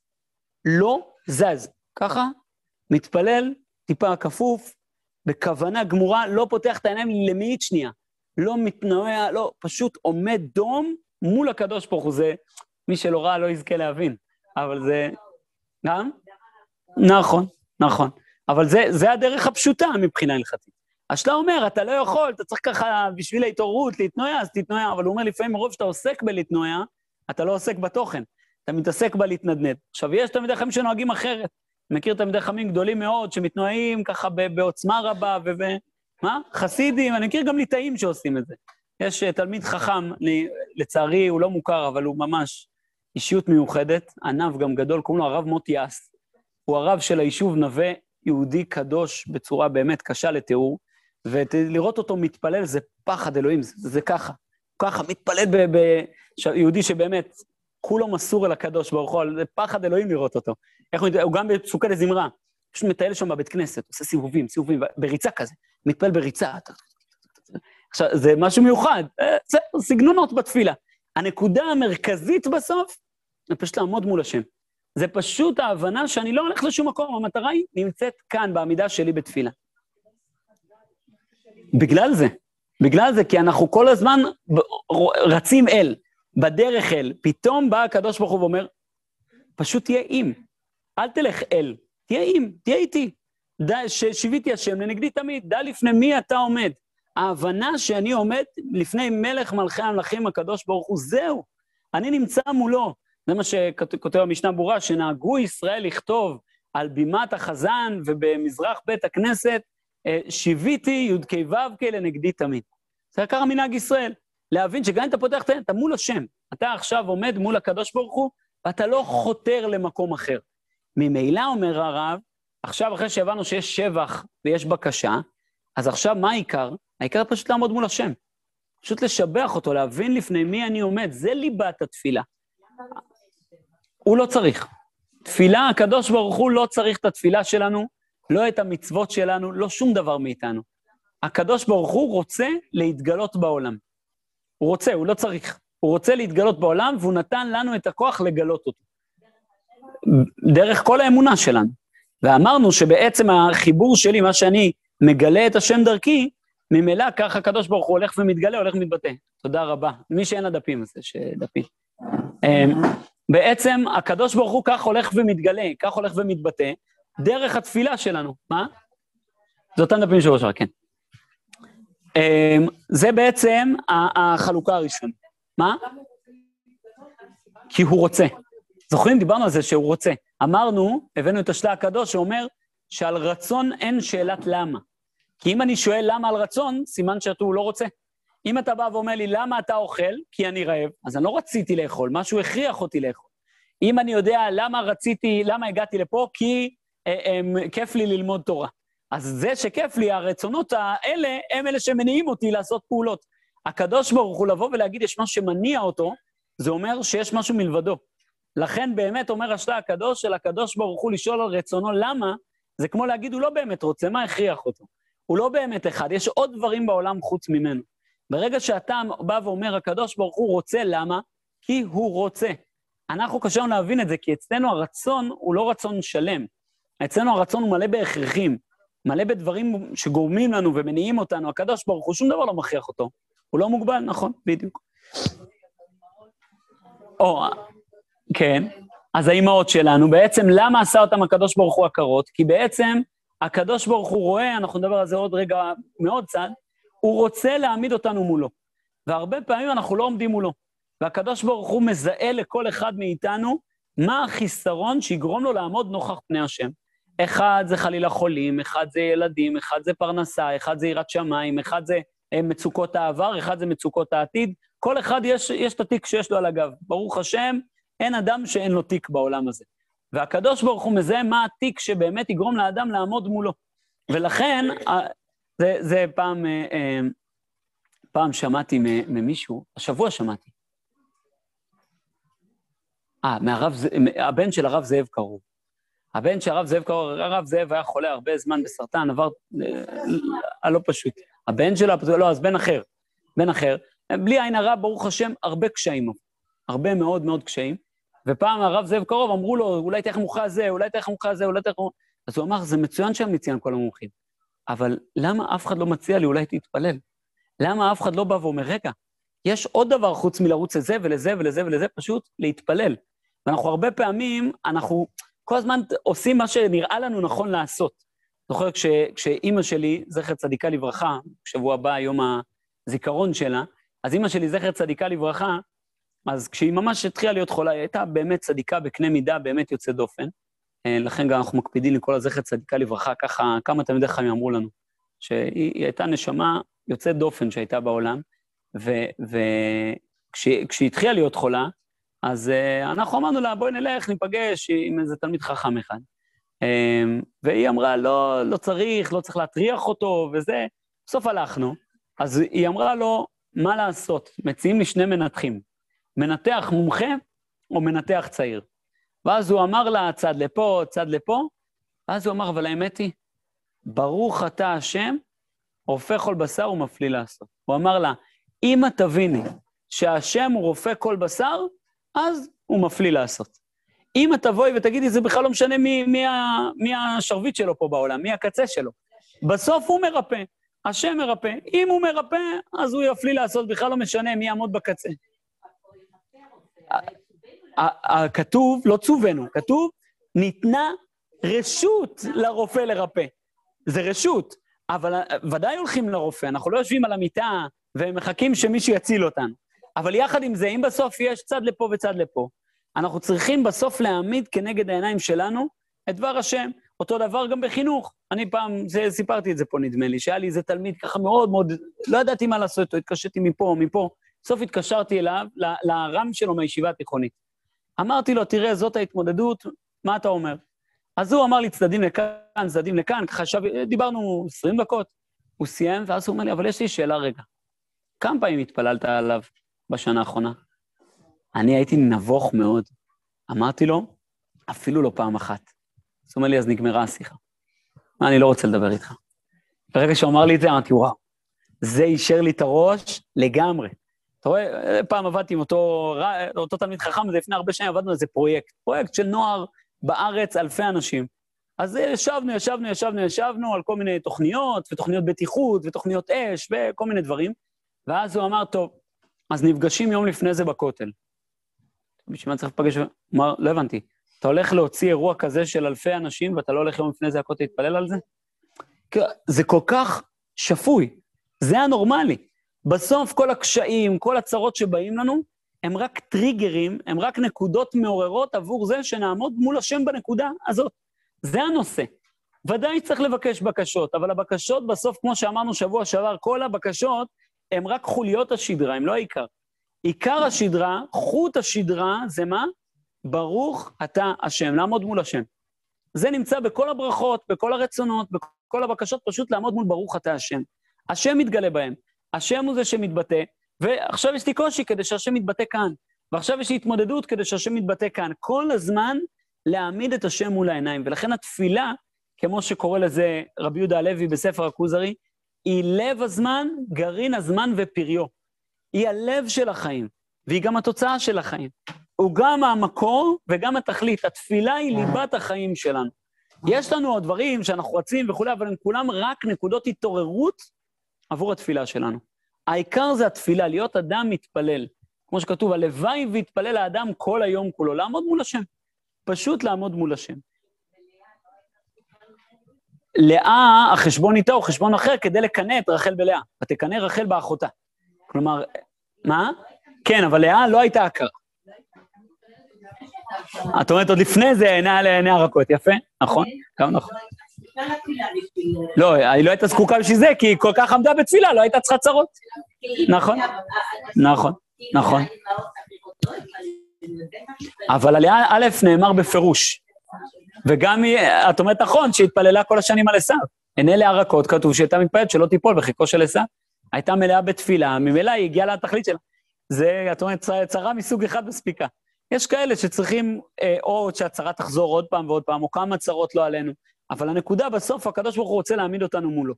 לא זז. ככה, מתפלל, טיפה כפוף, בכוונה גמורה, לא פותח את העיניים למאית שנייה. לא מתנועע, לא, פשוט עומד דום מול הקדוש ברוך הוא. זה, מי שלא ראה לא יזכה להבין, אבל זה... גם? נכון, נכון. אבל זה, זה הדרך הפשוטה מבחינה הלכתית. אז אומר, אתה לא יכול, אתה צריך ככה בשביל ההתעוררות להתנועע, אז תתנועע, אבל הוא אומר, לפעמים מרוב שאתה עוסק בלהתנועע, אתה לא עוסק בתוכן, אתה מתעסק בלהתנדנד. עכשיו, יש תלמידי חכמים שנוהגים אחרת. מכיר תלמידי חכמים גדולים מאוד, שמתנועים ככה בעוצמה רבה, ו... מה? חסידים, אני מכיר גם ליטאים שעושים את זה. יש אה, תלמיד חכם, לצערי הוא לא מוכר, אבל הוא ממש אישיות מיוחדת, ענב גם גדול, קוראים לו הרב מוטי אס. הוא הרב של היישוב נווה, יהודי קדוש בצורה באמת קשה לתיאור, ולראות אותו מתפלל זה פחד אלוהים, זה, זה ככה. ככה, מתפלל ב... ב יהודי שבאמת, כולו מסור אל הקדוש ברוך הוא, זה פחד אלוהים לראות אותו. איך הוא, הוא גם בפסוקי לזמרה, פשוט מטייל שם בבית כנסת, עושה סיבובים, סיבובים, בריצה כזה, מתפלל בריצה. עכשיו, זה משהו מיוחד, אה, זה סגנונות בתפילה. הנקודה המרכזית בסוף, זה פשוט לעמוד מול השם. זה פשוט ההבנה שאני לא הולך לשום מקום, המטרה היא נמצאת כאן, בעמידה שלי בתפילה. בגלל זה, בגלל זה, כי אנחנו כל הזמן רצים אל, בדרך אל. פתאום בא הקדוש ברוך הוא ואומר, פשוט תהיה עם, אל תלך אל, תהיה עם, תהיה איתי. ששיוויתי השם לנגדי תמיד, דע לפני מי אתה עומד. ההבנה שאני עומד לפני מלך מלכי המלכים הקדוש ברוך הוא, זהו, אני נמצא מולו. זה מה שכותב המשנה ברורה, שנהגו ישראל לכתוב על בימת החזן ובמזרח בית הכנסת, אה, שיוויתי י"ק ו"ק לנגדי תמיד. זה עיקר המנהג ישראל, להבין שגם אם אתה פותח את העניין, אתה מול השם. אתה עכשיו עומד מול הקדוש ברוך הוא, ואתה לא חותר למקום אחר. ממילא, אומר הרב, עכשיו, אחרי שהבנו שיש שבח ויש בקשה, אז עכשיו מה העיקר? העיקר פשוט לעמוד מול השם. פשוט לשבח אותו, להבין לפני מי אני עומד, זה ליבת התפילה. הוא לא צריך. תפילה, הקדוש ברוך הוא לא צריך את התפילה שלנו, לא את המצוות שלנו, לא שום דבר מאיתנו. הקדוש ברוך הוא רוצה להתגלות בעולם. הוא רוצה, הוא לא צריך. הוא רוצה להתגלות בעולם, והוא נתן לנו את הכוח לגלות אותו. דרך כל האמונה שלנו. ואמרנו שבעצם החיבור שלי, מה שאני מגלה את השם דרכי, ממילא ככה הקדוש ברוך הוא הולך ומתגלה, הולך ומתבטא. תודה רבה. מי שאין לה דפים, אז יש דפים. אמ, בעצם הקדוש ברוך הוא כך הולך ומתגלה, כך הולך ומתבטא, דרך התפילה שלנו. מה? זה אותם דפים של ראש כן. זה בעצם החלוקה הראשונה. מה? כי הוא רוצה. זוכרים? דיברנו על זה שהוא רוצה. אמרנו, הבאנו את השלה הקדוש שאומר שעל רצון אין שאלת למה. כי אם אני שואל למה על רצון, סימן שאתה לא רוצה. אם אתה בא ואומר לי, למה אתה אוכל? כי אני רעב, אז אני לא רציתי לאכול, משהו הכריח אותי לאכול. אם אני יודע למה רציתי, למה הגעתי לפה, כי אה, אה, כיף לי ללמוד תורה. אז זה שכיף לי, הרצונות האלה, הם אלה שמניעים אותי לעשות פעולות. הקדוש ברוך הוא לבוא ולהגיד, יש משהו שמניע אותו, זה אומר שיש משהו מלבדו. לכן באמת אומר השלה הקדוש של הקדוש ברוך הוא לשאול על רצונו למה, זה כמו להגיד, הוא לא באמת רוצה, מה הכריח אותו? הוא לא באמת אחד, יש עוד דברים בעולם חוץ ממנו. ברגע שאתה בא ואומר, הקדוש ברוך הוא רוצה, למה? כי הוא רוצה. אנחנו קשה לנו להבין את זה, כי אצלנו הרצון הוא לא רצון שלם. אצלנו הרצון הוא מלא בהכרחים, מלא בדברים שגורמים לנו ומניעים אותנו. הקדוש ברוך הוא, שום דבר לא מכריח אותו. הוא לא מוגבל, נכון, בדיוק. או, כן, אז האימהות שלנו, בעצם למה עשה אותם הקדוש ברוך הוא עקרות? כי בעצם הקדוש ברוך הוא רואה, אנחנו נדבר על זה עוד רגע מאוד צד, הוא רוצה להעמיד אותנו מולו. והרבה פעמים אנחנו לא עומדים מולו. והקדוש ברוך הוא מזהה לכל אחד מאיתנו מה החיסרון שיגרום לו לעמוד נוכח פני השם. אחד זה חלילה חולים, אחד זה ילדים, אחד זה פרנסה, אחד זה יראת שמיים, אחד זה אה, מצוקות העבר, אחד זה מצוקות העתיד. כל אחד יש, יש את התיק שיש לו על הגב. ברוך השם, אין אדם שאין לו תיק בעולם הזה. והקדוש ברוך הוא מזהה מה התיק שבאמת יגרום לאדם לעמוד מולו. ולכן, זה, זה פעם, אה, אה, פעם שמעתי ממישהו, השבוע שמעתי. אה, מהרב, הבן של הרב זאב קרוב. הבן של הרב זאב קרוב, הרב זאב היה חולה הרבה זמן בסרטן, עבר אה, פשוט. הבן שלו, לא, אז בן אחר. בן אחר. בלי עין הרע, ברוך השם, הרבה קשיים. הרבה מאוד מאוד קשיים. ופעם הרב זאב קרוב אמרו לו, אולי תלך מומחה זה, אולי תלך מומחה זה, אולי תלך מומחה... אז הוא אמר, זה מצוין שהם מציין כל המומחים, אבל למה אף אחד לא מציע לי, אולי תתפלל? למה אף אחד לא בא ואומר, רגע, יש עוד דבר חוץ מלרוץ לזה ולזה ולזה ולזה, פשוט להתפלל. ואנחנו הרבה פעמים, אנחנו כל הזמן עושים מה שנראה לנו נכון לעשות. זוכר כש, כשאימא שלי, זכר צדיקה לברכה, שבוע הבא, יום הזיכרון שלה, אז אימא שלי, זכר צדיקה לברכה, אז כשהיא ממש התחילה להיות חולה, היא הייתה באמת צדיקה בקנה מידה באמת יוצא דופן. אה, לכן גם אנחנו מקפידים לקרוא לה זכר צדיקה לברכה, ככה כמה תלמידי חיים אמרו לנו, שהיא הייתה נשמה יוצאת דופן שהייתה בעולם, וכשהיא התחילה להיות חולה, אז uh, אנחנו אמרנו לה, בואי נלך, ניפגש עם איזה תלמיד חכם אחד. Um, והיא אמרה, לא, לא צריך, לא צריך להטריח אותו וזה. בסוף הלכנו, אז היא אמרה לו, מה לעשות? מציעים לי שני מנתחים, מנתח מומחה או מנתח צעיר. ואז הוא אמר לה, צד לפה, צד לפה, ואז הוא אמר, אבל האמת היא, ברוך אתה השם, רופא כל בשר ומפליא לעשות. הוא אמר לה, אם את תביני שהשם הוא רופא כל בשר, אז הוא מפליא לעשות. אם את תבואי ותגידי, זה בכלל לא משנה מי, מי, מי השרביט שלו פה בעולם, מי הקצה שלו. בסוף הוא מרפא, השם מרפא. אם הוא מרפא, אז הוא יפליא לעשות, בכלל לא משנה מי יעמוד בקצה. כתוב, לא צווינו, כתוב, ניתנה רשות לרופא לרפא. זה רשות, אבל ודאי הולכים לרופא, אנחנו לא יושבים על המיטה ומחכים שמישהו יציל אותנו. אבל יחד עם זה, אם בסוף יש צד לפה וצד לפה, אנחנו צריכים בסוף להעמיד כנגד העיניים שלנו את דבר השם. אותו דבר גם בחינוך. אני פעם, זה, סיפרתי את זה פה, נדמה לי, שהיה לי איזה תלמיד ככה מאוד מאוד, לא ידעתי מה לעשות איתו, התקשרתי מפה, מפה. בסוף התקשרתי אליו, לרם שלו מהישיבה התיכונית. אמרתי לו, תראה, זאת ההתמודדות, מה אתה אומר? אז הוא אמר לי, צדדים לכאן, צדדים לכאן, ככה שב... דיברנו 20 דקות. הוא סיים, ואז הוא אומר לי, אבל יש לי שאלה רגע. כמה פעמים התפללת עליו בשנה האחרונה? אני הייתי נבוך מאוד. אמרתי לו, אפילו לא פעם אחת. אז הוא אומר לי, אז נגמרה השיחה. אני לא רוצה לדבר איתך. ברגע שהוא אמר לי את זה, אמרתי, וואו, זה אישר לי את הראש לגמרי. אתה רואה, פעם עבדתי עם אותו, אותו תלמיד חכם, זה לפני הרבה שנים עבדנו על איזה פרויקט, פרויקט של נוער בארץ, אלפי אנשים. אז ישבנו, ישבנו, ישבנו, ישבנו על כל מיני תוכניות, ותוכניות בטיחות, ותוכניות אש, וכל מיני דברים. ואז הוא אמר, טוב, אז נפגשים יום לפני זה בכותל. בשביל מה צריך לפגש? הוא אמר, לא הבנתי, אתה הולך להוציא אירוע כזה של אלפי אנשים, ואתה לא הולך יום לפני זה לכותל להתפלל על זה? זה כל כך שפוי, זה הנורמלי. בסוף כל הקשיים, כל הצרות שבאים לנו, הם רק טריגרים, הם רק נקודות מעוררות עבור זה שנעמוד מול השם בנקודה הזאת. זה הנושא. ודאי צריך לבקש בקשות, אבל הבקשות בסוף, כמו שאמרנו שבוע שעבר, כל הבקשות הם רק חוליות השדרה, הם לא העיקר. עיקר השדרה, חוט השדרה, זה מה? ברוך אתה השם, לעמוד מול השם. זה נמצא בכל הברכות, בכל הרצונות, בכל הבקשות, פשוט לעמוד מול ברוך אתה השם. השם מתגלה בהם. השם הוא זה שמתבטא, ועכשיו יש לי קושי כדי שהשם יתבטא כאן, ועכשיו יש לי התמודדות כדי שהשם יתבטא כאן. כל הזמן להעמיד את השם מול העיניים, ולכן התפילה, כמו שקורא לזה רבי יהודה הלוי בספר הכוזרי, היא לב הזמן, גרעין הזמן ופריו. היא הלב של החיים, והיא גם התוצאה של החיים. הוא גם המקור וגם התכלית. התפילה היא ליבת החיים שלנו. יש לנו עוד דברים שאנחנו רצים וכולי, אבל הם כולם רק נקודות התעוררות עבור התפילה שלנו. העיקר זה התפילה, להיות אדם מתפלל. כמו שכתוב, הלוואי ויתפלל האדם כל היום כולו, לעמוד מול השם. פשוט לעמוד מול השם. לאה, החשבון איתה הוא חשבון אחר כדי לקנא את רחל בלאה. ותקנא רחל באחותה. כלומר, מה? כן, אבל לאה לא הייתה הכרה. את אומרת, עוד לפני זה עיני לעיני הרכות, יפה, נכון, גם נכון. לא, היא לא הייתה זקוקה בשביל זה, כי היא כל כך עמדה בתפילה, לא הייתה צריכה צרות. נכון, נכון, נכון. אבל על א' נאמר בפירוש, וגם היא, את אומרת נכון, שהיא התפללה כל השנים על עשיו. עיני להרקות כתוב שהייתה מתפללת שלא תיפול בחיקו של עשיו. הייתה מלאה בתפילה, ממילא היא הגיעה לתכלית שלה. זה, את אומרת, צרה מסוג אחד מספיקה. יש כאלה שצריכים אה, או שהצרה תחזור עוד פעם ועוד פעם, או כמה צרות לא עלינו, אבל הנקודה בסוף, הקדוש ברוך הוא רוצה להעמיד אותנו מולו.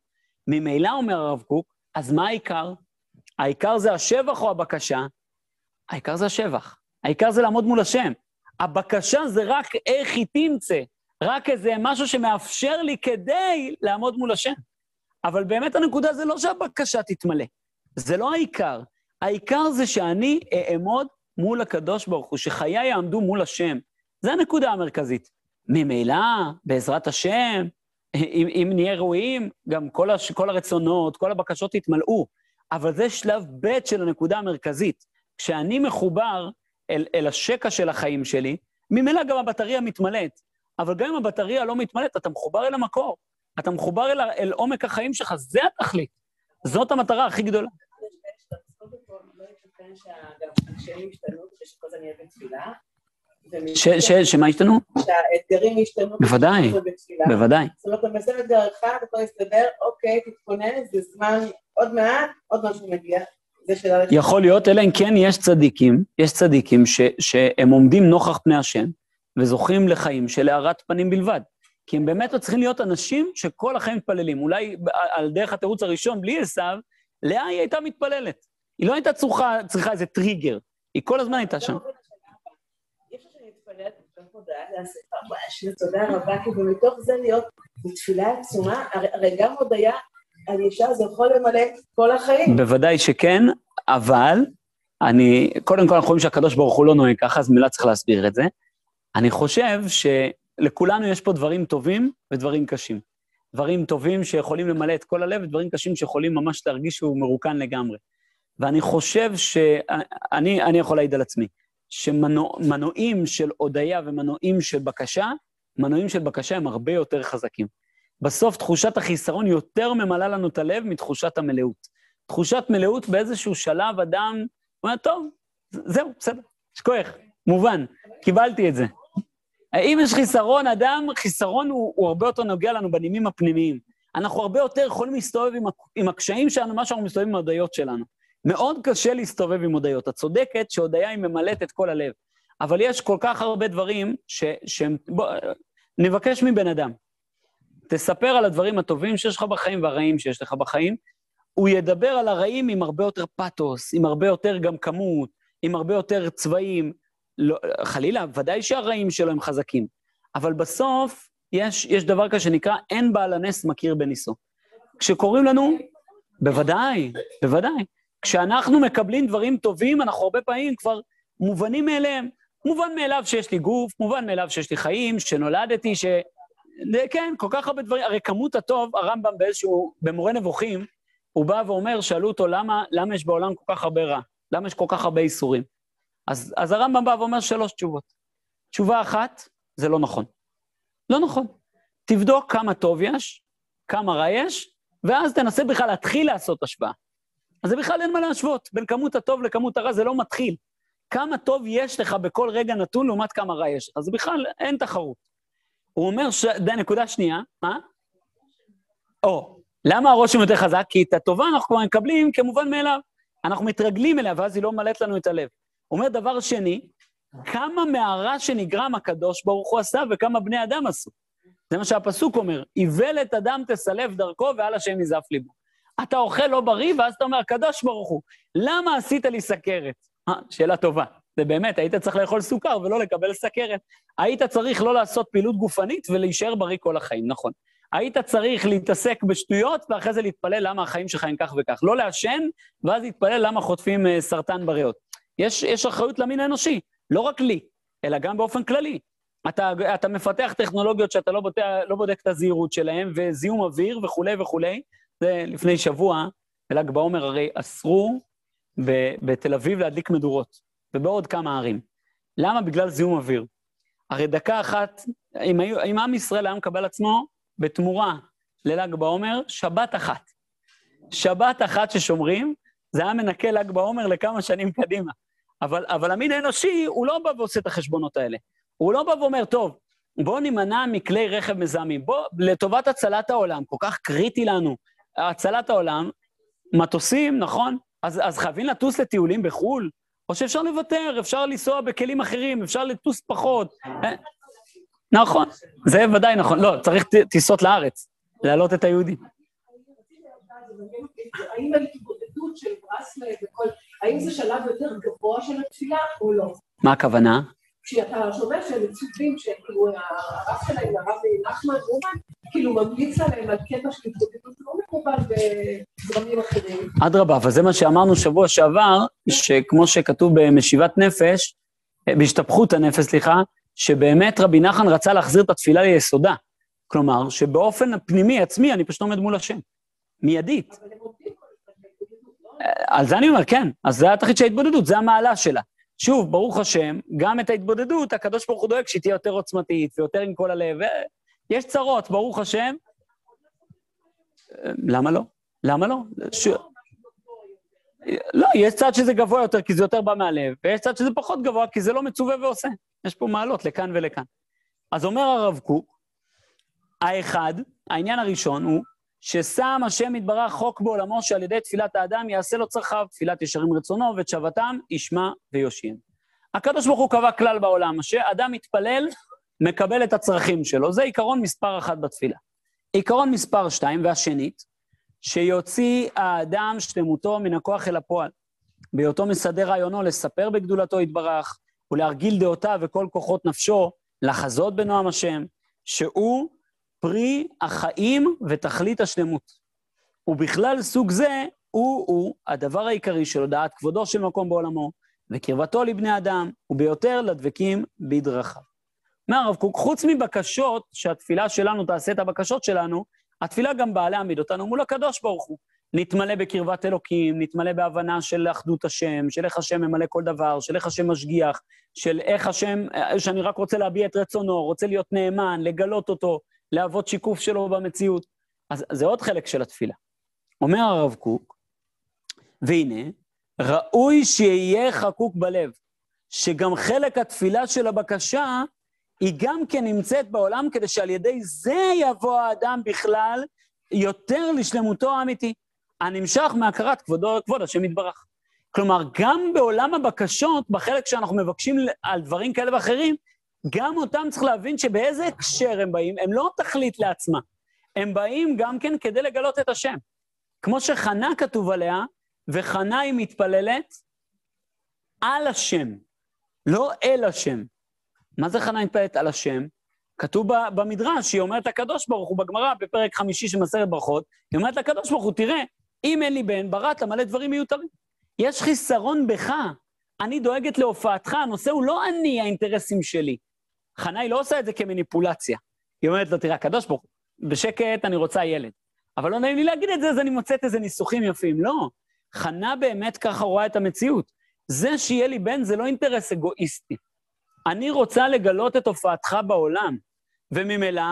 ממילא, אומר הרב קוק, אז מה העיקר? העיקר זה השבח או הבקשה? העיקר זה השבח. העיקר זה לעמוד מול השם. הבקשה זה רק איך היא תמצא, רק איזה משהו שמאפשר לי כדי לעמוד מול השם. אבל באמת הנקודה זה לא שהבקשה תתמלא, זה לא העיקר. העיקר זה שאני אעמוד מול הקדוש ברוך הוא, שחיי יעמדו מול השם. זה הנקודה המרכזית. ממילא, בעזרת השם, אם, אם נהיה ראויים, גם כל, הש, כל הרצונות, כל הבקשות יתמלאו. אבל זה שלב ב' של הנקודה המרכזית. כשאני מחובר אל, אל השקע של החיים שלי, ממילא גם הבטריה מתמלאת. אבל גם אם הבטריה לא מתמלאת, אתה מחובר אל המקור. אתה מחובר אל, אל עומק החיים שלך, זה התכלית. זאת המטרה הכי גדולה. שמה השתנו? שהאתגרים השתנו. בוודאי, בוודאי. זאת אומרת, אתה מסיים אתגר אחד, אתה מסתדר, אוקיי, תתכונן, זה זמן, עוד מעט, עוד משהו מגיע. יכול להיות, אלא אם כן יש צדיקים, יש צדיקים ש, שהם עומדים נוכח פני השם וזוכים לחיים של הארת פנים בלבד. כי הם באמת צריכים להיות אנשים שכל החיים מתפללים. אולי על דרך התירוץ הראשון, בלי עשיו, לאה היא הייתה מתפללת. היא לא הייתה צריכה, צריכה איזה טריגר, היא כל הזמן הייתה שם. תודה רבה, כי זה להיות בתפילה עצומה, הרי גם הודיה על אישה זה יכול למלא כל החיים. בוודאי שכן, אבל אני, קודם כל אנחנו רואים שהקדוש ברוך הוא לא נוהג ככה, אז מילה צריך להסביר את זה. אני חושב שלכולנו יש פה דברים טובים ודברים קשים. דברים טובים שיכולים למלא את כל הלב, ודברים קשים שיכולים ממש להרגיש שהוא מרוקן לגמרי. ואני חושב שאני אני יכול להעיד על עצמי, שמנועים שמנוע, של הודיה ומנועים של בקשה, מנועים של בקשה הם הרבה יותר חזקים. בסוף תחושת החיסרון יותר ממלאה לנו את הלב מתחושת המלאות. תחושת מלאות באיזשהו שלב אדם אומר, טוב, זהו, בסדר, יש כוח, מובן, קיבלתי את זה. אם יש חיסרון, אדם, חיסרון הוא, הוא הרבה יותר נוגע לנו בנימים הפנימיים. אנחנו הרבה יותר יכולים להסתובב עם, עם הקשיים שלנו, מה שאנחנו מסתובבים עם ההודיות שלנו. מאוד קשה להסתובב עם הודיות. את צודקת שהודיה היא ממלאת את כל הלב, אבל יש כל כך הרבה דברים ש, שהם... בוא, נבקש מבן אדם, תספר על הדברים הטובים שיש לך בחיים והרעים שיש לך בחיים. הוא ידבר על הרעים עם הרבה יותר פתוס, עם הרבה יותר גם כמות, עם הרבה יותר צבעים. לא, חלילה, ודאי שהרעים שלו הם חזקים. אבל בסוף יש, יש דבר כזה שנקרא אין בעל הנס מכיר בניסו. כשקוראים לנו, בוודאי, בוודאי. כשאנחנו מקבלים דברים טובים, אנחנו הרבה פעמים כבר מובנים מאליהם. מובן מאליו שיש לי גוף, מובן מאליו שיש לי חיים, שנולדתי, ש... כן, כל כך הרבה דברים. הרי כמות הטוב, הרמב"ם באיזשהו, במורה נבוכים, הוא בא ואומר, שאלו אותו, למה, למה יש בעולם כל כך הרבה רע? למה יש כל כך הרבה איסורים? אז, אז הרמב"ם בא ואומר שלוש תשובות. תשובה אחת, זה לא נכון. לא נכון. תבדוק כמה טוב יש, כמה רע יש, ואז תנסה בכלל להתחיל לעשות השוואה. אז זה בכלל אין מה להשוות. בין כמות הטוב לכמות הרע זה לא מתחיל. כמה טוב יש לך בכל רגע נתון לעומת כמה רע יש לך. אז בכלל אין תחרות. הוא אומר, ש... די, נקודה שנייה, מה? או, למה הרושם יותר חזק? כי את הטובה אנחנו כבר מקבלים כמובן מאליו. אנחנו מתרגלים אליה, ואז היא לא ממלאת לנו את הלב. אומר דבר שני, כמה מהרע שנגרם הקדוש ברוך הוא עשה וכמה בני אדם עשו. זה מה שהפסוק אומר, איוולת אדם תסלף דרכו ועל השם יזף ליבו. אתה אוכל לא בריא, ואז אתה אומר, הקדוש ברוך הוא, למה עשית לי סכרת? אה, שאלה טובה. זה באמת, היית צריך לאכול סוכר ולא לקבל סכרת. היית צריך לא לעשות פעילות גופנית ולהישאר בריא כל החיים, נכון. היית צריך להתעסק בשטויות ואחרי זה להתפלל למה החיים שלך הם כך וכך. לא לעשן, ואז להתפלל למה חוטפים uh, סרטן בריאות. יש, יש אחריות למין האנושי, לא רק לי, אלא גם באופן כללי. אתה, אתה מפתח טכנולוגיות שאתה לא בודק, לא בודק את הזהירות שלהן, וזיהום אוויר וכולי וכולי. זה לפני שבוע, בל"ג בעומר הרי אסרו בתל אביב להדליק מדורות, ובעוד כמה ערים. למה? בגלל זיהום אוויר. הרי דקה אחת, אם, היו, אם עם ישראל היה מקבל עצמו בתמורה לל"ג בעומר, שבת אחת. שבת אחת ששומרים, זה היה מנקה ל"ג בעומר לכמה שנים קדימה. אבל, אבל המין האנושי, הוא לא בא ועושה את החשבונות האלה. הוא לא בא ואומר, טוב, בואו נימנע מכלי רכב מזהמים. בואו, לטובת הצלת העולם, כל כך קריטי לנו, הצלת העולם, מטוסים, נכון? אז, אז חייבים לטוס לטיולים בחו"ל? או שאפשר לוותר, אפשר לנסוע בכלים אחרים, אפשר לטוס פחות. אה, נכון, זה ודאי נכון. לא, צריך טיסות לארץ, להעלות את היהודים. האם ההתמודדות של ברסלב וכל, האם זה שלב יותר גבוה של התפילה או לא? מה הכוונה? כשאתה שומע שהם מצופים, שכאילו הרב שלהם, הרב נחמן רומן, כאילו ממליץ עליהם על קטע של התמודדות לא מקובל בזרמים אחרים. אדרבה, אבל זה מה שאמרנו שבוע שעבר, שכמו שכתוב במשיבת נפש, בהשתפכות הנפש, סליחה, שבאמת רבי נחמן רצה להחזיר את התפילה ליסודה. כלומר, שבאופן פנימי, עצמי, אני פשוט עומד מול השם. מיידית. על זה אני אומר, כן. אז זה התכלית של ההתבודדות, זה המעלה שלה. שוב, ברוך השם, גם את ההתבודדות, הקדוש ברוך הוא דואג שהיא תהיה יותר עוצמתית ויותר עם כל הלב. יש צרות, ברוך השם. למה לא? למה לא? ש... לא, יש צד שזה גבוה יותר כי זה יותר בא מהלב, ויש צד שזה פחות גבוה כי זה לא מצווה ועושה. יש פה מעלות לכאן ולכאן. אז אומר הרב קוק, האחד, העניין הראשון הוא ששם השם יתברך חוק בעולמו שעל ידי תפילת האדם יעשה לו צרכיו, תפילת ישרים רצונו ואת שבתם ישמע ויושיעם. הקדוש ברוך הוא קבע כלל בעולם, שאדם מתפלל, מקבל את הצרכים שלו. זה עיקרון מספר אחת בתפילה. עיקרון מספר שתיים, והשנית, שיוציא האדם שלמותו מן הכוח אל הפועל. בהיותו מסדר רעיונו לספר בגדולתו יתברך, ולהרגיל דעותיו וכל כוחות נפשו, לחזות בנועם השם, שהוא פרי החיים ותכלית השלמות. ובכלל סוג זה הוא-הוא הדבר העיקרי של הודעת כבודו של מקום בעולמו, וקרבתו לבני אדם, וביותר לדבקים בדרכיו. אומר הרב קוק, חוץ מבקשות, שהתפילה שלנו תעשה את הבקשות שלנו, התפילה גם באה להעמיד אותנו מול הקדוש ברוך הוא. נתמלא בקרבת אלוקים, נתמלא בהבנה של אחדות השם, של איך השם ממלא כל דבר, של איך השם משגיח, של איך השם, שאני רק רוצה להביע את רצונו, רוצה להיות נאמן, לגלות אותו, להוות שיקוף שלו במציאות. אז זה עוד חלק של התפילה. אומר הרב קוק, והנה, ראוי שיהיה חקוק בלב, שגם חלק התפילה של הבקשה, היא גם כן נמצאת בעולם כדי שעל ידי זה יבוא האדם בכלל יותר לשלמותו האמיתי, הנמשך מהכרת כבודו, כבוד השם יתברך. כלומר, גם בעולם הבקשות, בחלק שאנחנו מבקשים על דברים כאלה ואחרים, גם אותם צריך להבין שבאיזה הקשר הם באים, הם לא תכלית לעצמה, הם באים גם כן כדי לגלות את השם. כמו שחנה כתוב עליה, וחנה היא מתפללת על השם, לא אל השם. מה זה חנה מתפללת על השם? כתוב במדרש, היא אומרת לקדוש ברוך הוא בגמרא, בפרק חמישי של מסרת ברכות, היא אומרת לקדוש ברוך הוא, תראה, אם אין לי בן, בראת מלא דברים מיותרים. יש חיסרון בך, אני דואגת להופעתך, הנושא הוא לא אני, האינטרסים שלי. חנה היא לא עושה את זה כמניפולציה. היא אומרת לו, תראה, הקדוש ברוך הוא, בשקט אני רוצה ילד. אבל לא נעים לי להגיד את זה, אז אני מוצאת איזה ניסוחים יפים. לא, חנה באמת ככה רואה את המציאות. זה שיהיה לי בן זה לא אינטרס אגואיסטי. אני רוצה לגלות את הופעתך בעולם. וממילא,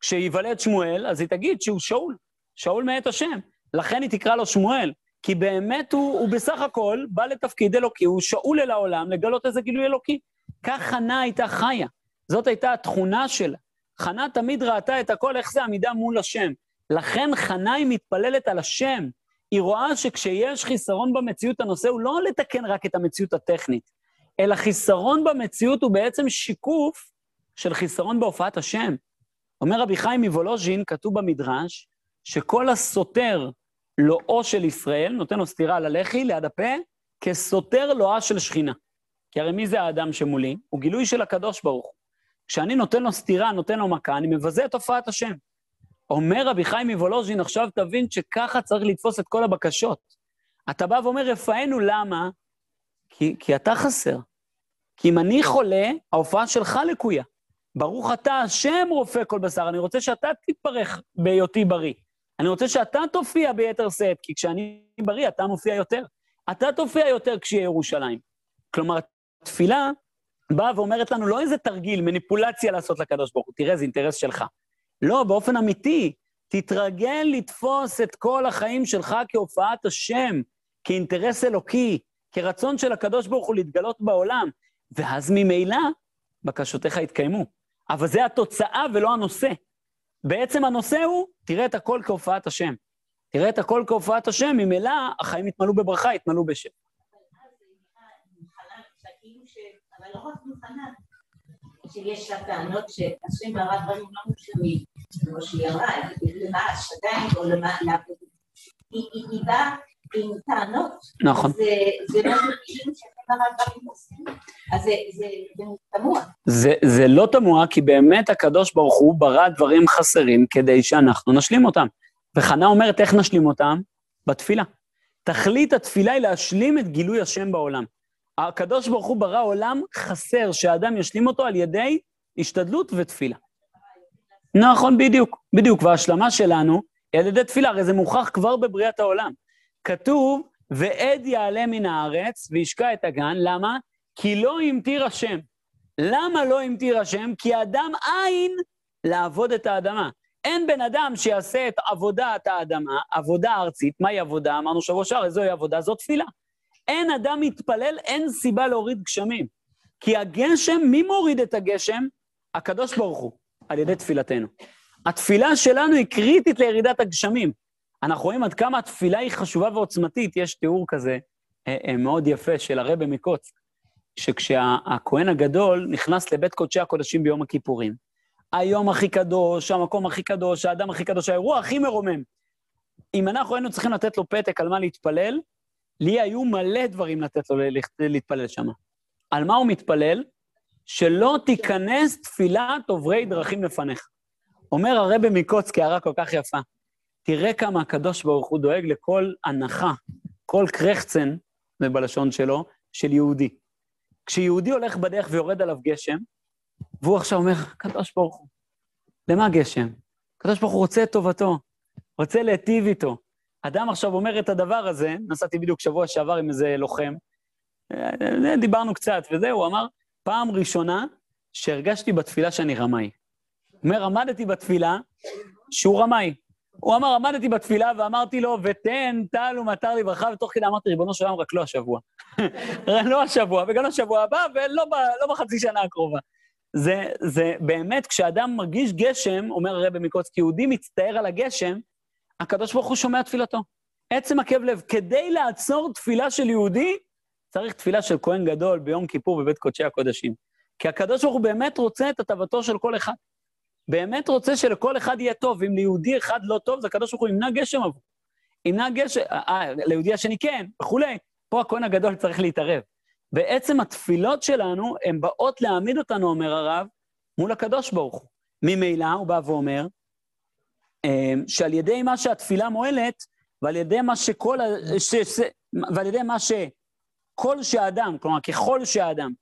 כשיוולד שמואל, אז היא תגיד שהוא שאול, שאול מאת השם. לכן היא תקרא לו שמואל, כי באמת הוא, הוא בסך הכל בא לתפקיד אלוקי, הוא שאול אל העולם לגלות איזה גילוי אלוקי. כך חנה הייתה חיה. זאת הייתה התכונה שלה. חנה תמיד ראתה את הכל, איך זה עמידה מול השם. לכן חנה היא מתפללת על השם. היא רואה שכשיש חיסרון במציאות, הנושא הוא לא לתקן רק את המציאות הטכנית, אלא חיסרון במציאות הוא בעצם שיקוף של חיסרון בהופעת השם. אומר רבי חיים מוולוז'ין, כתוב במדרש, שכל הסותר לואו של ישראל, נותן לו סטירה על הלחי, ליד הפה, כסותר לואה של שכינה. כי הרי מי זה האדם שמולי? הוא גילוי של הקדוש ברוך הוא. כשאני נותן לו סטירה, נותן לו מכה, אני מבזה את הופעת השם. אומר רבי חיים מוולוז'ין, עכשיו תבין שככה צריך לתפוס את כל הבקשות. אתה בא ואומר, רפאנו, למה? כי, כי אתה חסר. כי אם אני חולה, ההופעה שלך לקויה. ברוך אתה השם רופא כל בשר, אני רוצה שאתה תתברך בהיותי בריא. אני רוצה שאתה תופיע ביתר שאת, כי כשאני בריא, אתה מופיע יותר. אתה תופיע יותר כשיהיה ירושלים. כלומר, תפילה באה ואומרת לנו לא איזה תרגיל, מניפולציה לעשות לקדוש ברוך הוא, תראה, זה אינטרס שלך. לא, באופן אמיתי, תתרגל לתפוס את כל החיים שלך כהופעת השם, כאינטרס אלוקי, כרצון של הקדוש ברוך הוא להתגלות בעולם, ואז ממילא בקשותיך יתקיימו. אבל זה התוצאה ולא הנושא. בעצם הנושא הוא, תראה את הכל כהופעת השם. תראה את הכל כהופעת השם, ממילא החיים יתמלאו בברכה, יתמלאו בשם. אבל לא רק מוכנה, שיש לה טענות שהשם ברא דברים לא מושלמים, כמו שהיא אמרה, למה השדיים או למה... היא באה עם טענות. נכון. זה לא מושלמים. אז זה תמוה. זה לא תמוה, כי באמת הקדוש ברוך הוא ברא דברים חסרים כדי שאנחנו נשלים אותם. וחנה אומרת, איך נשלים אותם? בתפילה. תכלית התפילה היא להשלים את גילוי השם בעולם. הקדוש ברוך הוא ברא עולם חסר, שהאדם ישלים אותו על ידי השתדלות ותפילה. נכון, בדיוק, בדיוק. וההשלמה שלנו היא על ידי תפילה, הרי זה מוכח כבר בבריאת העולם. כתוב, ועד יעלה מן הארץ וישקע את הגן, למה? כי לא המטיר השם. למה לא המטיר השם? כי אדם אין לעבוד את האדמה. אין בן אדם שיעשה את עבודת האדמה, עבודה ארצית, מהי עבודה? אמרנו שבוע שער, זוהי עבודה, זו תפילה. אין אדם מתפלל, אין סיבה להוריד גשמים. כי הגשם, מי מוריד את הגשם? הקדוש ברוך הוא, על ידי תפילתנו. התפילה שלנו היא קריטית לירידת הגשמים. אנחנו רואים עד כמה התפילה היא חשובה ועוצמתית. יש תיאור כזה אה, אה, מאוד יפה של הרבי מקוץ, שכשהכהן הגדול נכנס לבית קודשי הקודשים ביום הכיפורים, היום הכי קדוש, המקום הכי קדוש, האדם הכי קדוש, האירוע הכי מרומם. אם אנחנו היינו צריכים לתת לו פתק על מה להתפלל, לי היו מלא דברים לתת לו להתפלל שם. על מה הוא מתפלל? שלא תיכנס תפילת עוברי דרכים לפניך. אומר הרבי מקוצקי, הערה כל כך יפה, תראה כמה הקדוש ברוך הוא דואג לכל הנחה, כל קרחצן, זה בלשון שלו, של יהודי. כשיהודי הולך בדרך ויורד עליו גשם, והוא עכשיו אומר, קדוש ברוך הוא, למה גשם? הקדוש ברוך הוא רוצה את טובתו, רוצה להיטיב איתו. אדם עכשיו אומר את הדבר הזה, נסעתי בדיוק שבוע שעבר עם איזה לוחם, אה, דיברנו קצת, וזהו, הוא אמר, פעם ראשונה שהרגשתי בתפילה שאני רמאי. הוא אומר, עמדתי בתפילה שהוא רמאי. הוא אמר, עמדתי בתפילה ואמרתי לו, ותן טל ומטר לברכה, ותוך כדי אמרתי, ריבונו של עולם, רק לא השבוע. לא השבוע, וגם לא השבוע הבא, ולא ב, לא בחצי שנה הקרובה. זה, זה באמת, כשאדם מרגיש גשם, אומר הרבי מקוצק, יהודי מצטער על הגשם, הקדוש ברוך הוא שומע תפילתו. עצם הכאב לב, כדי לעצור תפילה של יהודי, צריך תפילה של כהן גדול ביום כיפור בבית קודשי הקודשים. כי הקדוש ברוך הוא באמת רוצה את הטבתו של כל אחד. באמת רוצה שלכל אחד יהיה טוב, אם ליהודי אחד לא טוב, זה הקדוש ברוך הוא ימנע גשם עבור. ימנע גשם, אה, אה, ליהודי השני כן, וכולי. פה הכהן הגדול צריך להתערב. בעצם התפילות שלנו, הן באות להעמיד אותנו, אומר הרב, מול הקדוש ברוך הוא. ממילא, הוא בא ואומר, שעל ידי מה שהתפילה מועלת, ועל ידי מה שכל, ש, ש, ועל ידי מה שכל שהאדם, כלומר, ככל שהאדם,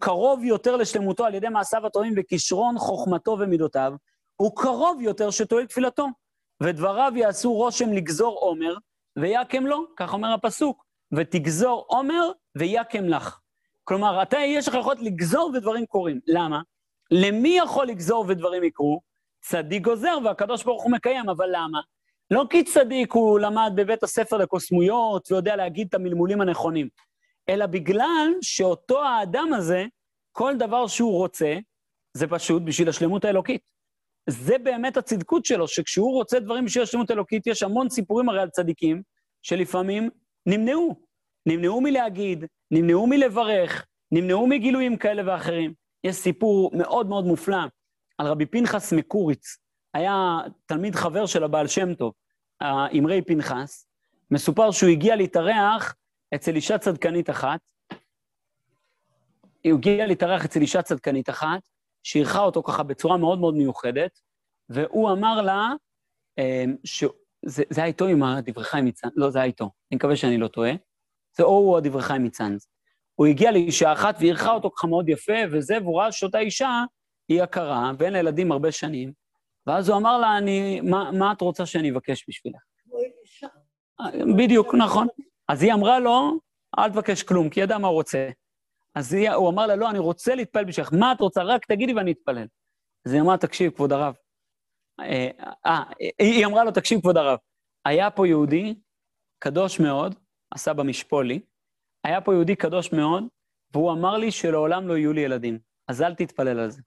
קרוב יותר לשלמותו על ידי מעשיו הטובים וכישרון חוכמתו ומידותיו, הוא קרוב יותר שתועיל תפילתו. ודבריו יעשו רושם לגזור עומר, ויקם לו, כך אומר הפסוק, ותגזור עומר ויקם לך. כלומר, אתה, יש לך יכולת לגזור ודברים קורים. למה? למי יכול לגזור ודברים יקרו? צדיק גוזר והקדוש ברוך הוא מקיים, אבל למה? לא כי צדיק הוא למד בבית הספר לקוסמויות ויודע להגיד את המלמולים הנכונים, אלא בגלל שאותו האדם הזה, כל דבר שהוא רוצה, זה פשוט בשביל השלמות האלוקית. זה באמת הצדקות שלו, שכשהוא רוצה דברים בשביל השלמות האלוקית, יש המון סיפורים הרי על צדיקים, שלפעמים נמנעו. נמנעו מלהגיד, נמנעו מלברך, נמנעו מגילויים כאלה ואחרים. יש סיפור מאוד מאוד מופלא על רבי פנחס מקוריץ, היה תלמיד חבר של הבעל שם טוב, האמרי פנחס, מסופר שהוא הגיע להתארח אצל אישה צדקנית אחת, הוא הגיע להתארח אצל אישה צדקנית אחת, שאירחה אותו ככה בצורה מאוד מאוד מיוחדת, והוא אמר לה, אמ, שזה היה איתו עם הדברי חיים מצאנז, לא, זה היה איתו, אני מקווה שאני לא טועה, זה או הוא הדברי חיים מצאנז. הוא הגיע לאישה אחת ואירחה אותו ככה מאוד יפה, וזה, והוא ראה שאותה אישה היא הכרה, ואין לה ילדים הרבה שנים, ואז הוא אמר לה, אני, מה, מה את רוצה שאני אבקש בשבילך? בדיוק, נכון. אז היא אמרה לו, אל תבקש כלום, כי היא ידעה מה הוא רוצה. אז היא, הוא אמר לה, לא, אני רוצה להתפלל בשבילך, מה את רוצה? רק תגידי ואני אתפלל. אז היא אמרה, תקשיב, כבוד הרב. אה, אה היא אמרה לו, תקשיב, כבוד הרב, היה פה יהודי קדוש מאוד, עשה במשפולי, היה פה יהודי קדוש מאוד, והוא אמר לי שלעולם לא יהיו לי ילדים, אז אל תתפלל על זה.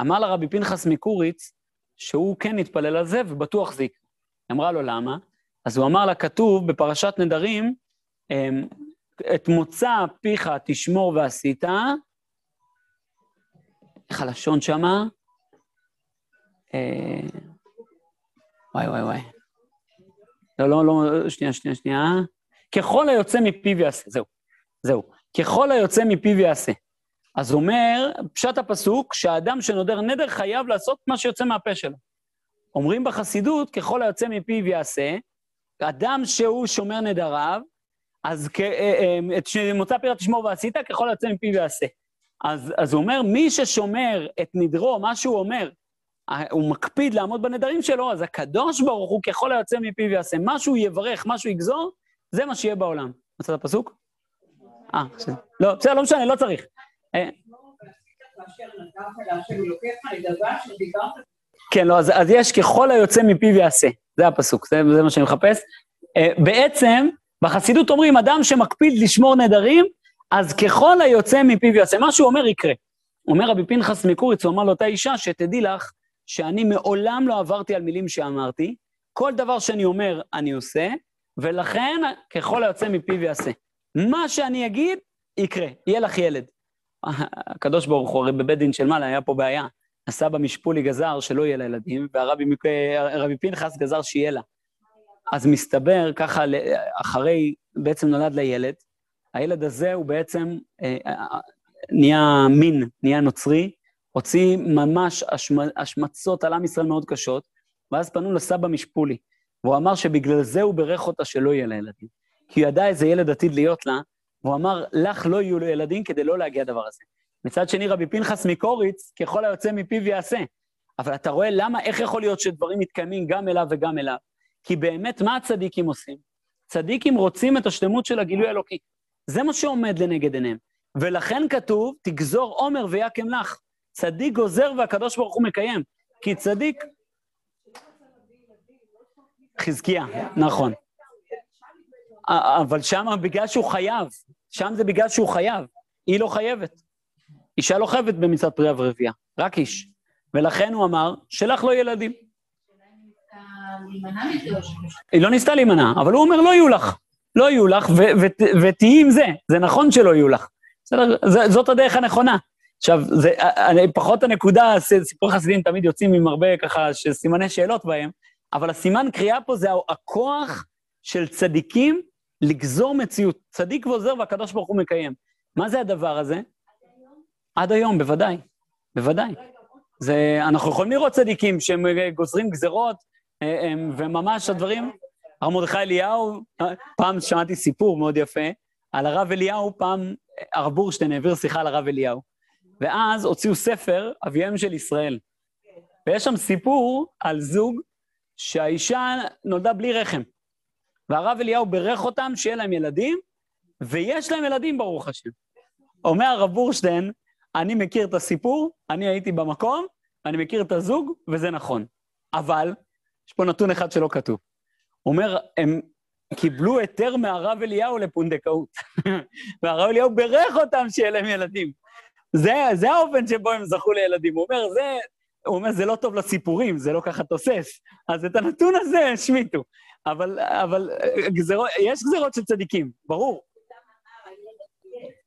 אמר לה רבי פנחס מקוריץ שהוא כן התפלל על זה, ובטוח זה יקרה. אמרה לו, למה? אז הוא אמר לה, כתוב בפרשת נדרים, אמ, את מוצא פיך תשמור ועשית, איך הלשון שמה? אה, וואי, וואי, וואי. לא, לא, לא, שנייה, שנייה, שנייה. ככל היוצא מפיו יעשה, זהו, זהו. ככל היוצא מפיו יעשה. אז אומר, פשט הפסוק, שהאדם שנודר נדר חייב לעשות מה שיוצא מהפה שלו. אומרים בחסידות, ככל היוצא מפיו יעשה, אדם שהוא שומר נדריו, אז כ, אה, אה, את מוצא פירה תשמור ועשית, ככל היוצא מפיו יעשה. אז, אז הוא אומר, מי ששומר את נדרו, מה שהוא אומר, הוא מקפיד לעמוד בנדרים שלו, אז הקדוש ברוך הוא ככל היוצא מפיו יעשה. מה שהוא יברך, מה שהוא יגזור, זה מה שיהיה בעולם. מצאת פסוק? אה. לא, בסדר, לא משנה, לא צריך. אה, כן, לא, אז, יש ככל היוצא מפיו יעשה, זה הפסוק, זה, מה שאני מחפש. Uh, בעצם, בחסידות אומרים, אדם שמקפיד לשמור נדרים, אז ככל היוצא מפיו יעשה. מה שהוא אומר יקרה. אומר רבי פנחס מקוריץ, הוא אמר לאותה אישה, שתדעי לך שאני מעולם לא עברתי על מילים שאמרתי, כל דבר שאני אומר, אני עושה, ולכן ככל היוצא מפיו יעשה. מה שאני אגיד, יקרה, יהיה לך ילד. הקדוש ברוך הוא, הרי בבית דין של מעלה היה פה בעיה. הסבא משפולי גזר שלא יהיה לה ילדים, והרבי פנחס גזר שיהיה לה. אז מסתבר, ככה, אחרי, בעצם נולד לה ילד, הילד הזה הוא בעצם אה, אה, נהיה מין, נהיה נוצרי, הוציא ממש השמצות על עם ישראל מאוד קשות, ואז פנו לסבא משפולי, והוא אמר שבגלל זה הוא בירך אותה שלא יהיה לה ילדים. כי הוא ידע איזה ילד עתיד להיות לה, והוא אמר, לך לא יהיו לו ילדים כדי לא להגיע לדבר הזה. מצד שני, רבי פנחס מקוריץ, ככל היוצא מפיו יעשה. אבל אתה רואה למה, איך יכול להיות שדברים מתקיימים גם אליו וגם אליו? כי באמת, מה הצדיקים עושים? צדיקים רוצים את השלמות של הגילוי האלוקי. זה מה שעומד לנגד עיניהם. ולכן כתוב, תגזור עומר ויקם לך. צדיק גוזר והקדוש ברוך הוא מקיים. כי צדיק... חזקיה, נכון. אבל שם בגלל שהוא חייב, שם זה בגלל שהוא חייב, היא לא חייבת. אישה לא חייבת במצוות פרי ורבייה, רק איש. ולכן הוא אמר, שלך לא ילדים. היא לא ניסתה להימנע, אבל הוא אומר, לא יהיו לך. לא יהיו לך, ותהיי עם זה. זה נכון שלא יהיו לך. בסדר? זאת הדרך הנכונה. עכשיו, זה, פחות הנקודה, סיפורי חסידים תמיד יוצאים עם הרבה ככה, סימני שאלות בהם, אבל הסימן קריאה פה זה הכוח של צדיקים לגזור מציאות. צדיק ועוזר והקדוש ברוך הוא מקיים. מה זה הדבר הזה? עד היום, בוודאי, בוודאי. זה, אנחנו יכולים לראות צדיקים שהם גוזרים גזרות, אה, וממש הדברים... הרב מרדכי אליהו, פעם שמעתי סיפור מאוד יפה, על הרב אליהו, פעם הרב בורשטיין העביר שיחה על הרב אליהו, ואז הוציאו ספר, אביהם של ישראל. ויש שם סיפור על זוג שהאישה נולדה בלי רחם. והרב אליהו בירך אותם שיהיה להם ילדים, ויש להם ילדים, ברוך השם. אומר הרב בורשטיין, אני מכיר את הסיפור, אני הייתי במקום, אני מכיר את הזוג, וזה נכון. אבל, יש פה נתון אחד שלא כתוב. הוא אומר, הם קיבלו היתר מהרב אליהו לפונדקאות, והרב אליהו בירך אותם שיהיה להם ילדים. זה, זה האופן שבו הם זכו לילדים. הוא אומר, זה, הוא אומר, זה לא טוב לסיפורים, זה לא ככה תוסס. אז את הנתון הזה השמיטו. אבל, אבל גזרות, יש גזרות של צדיקים, ברור.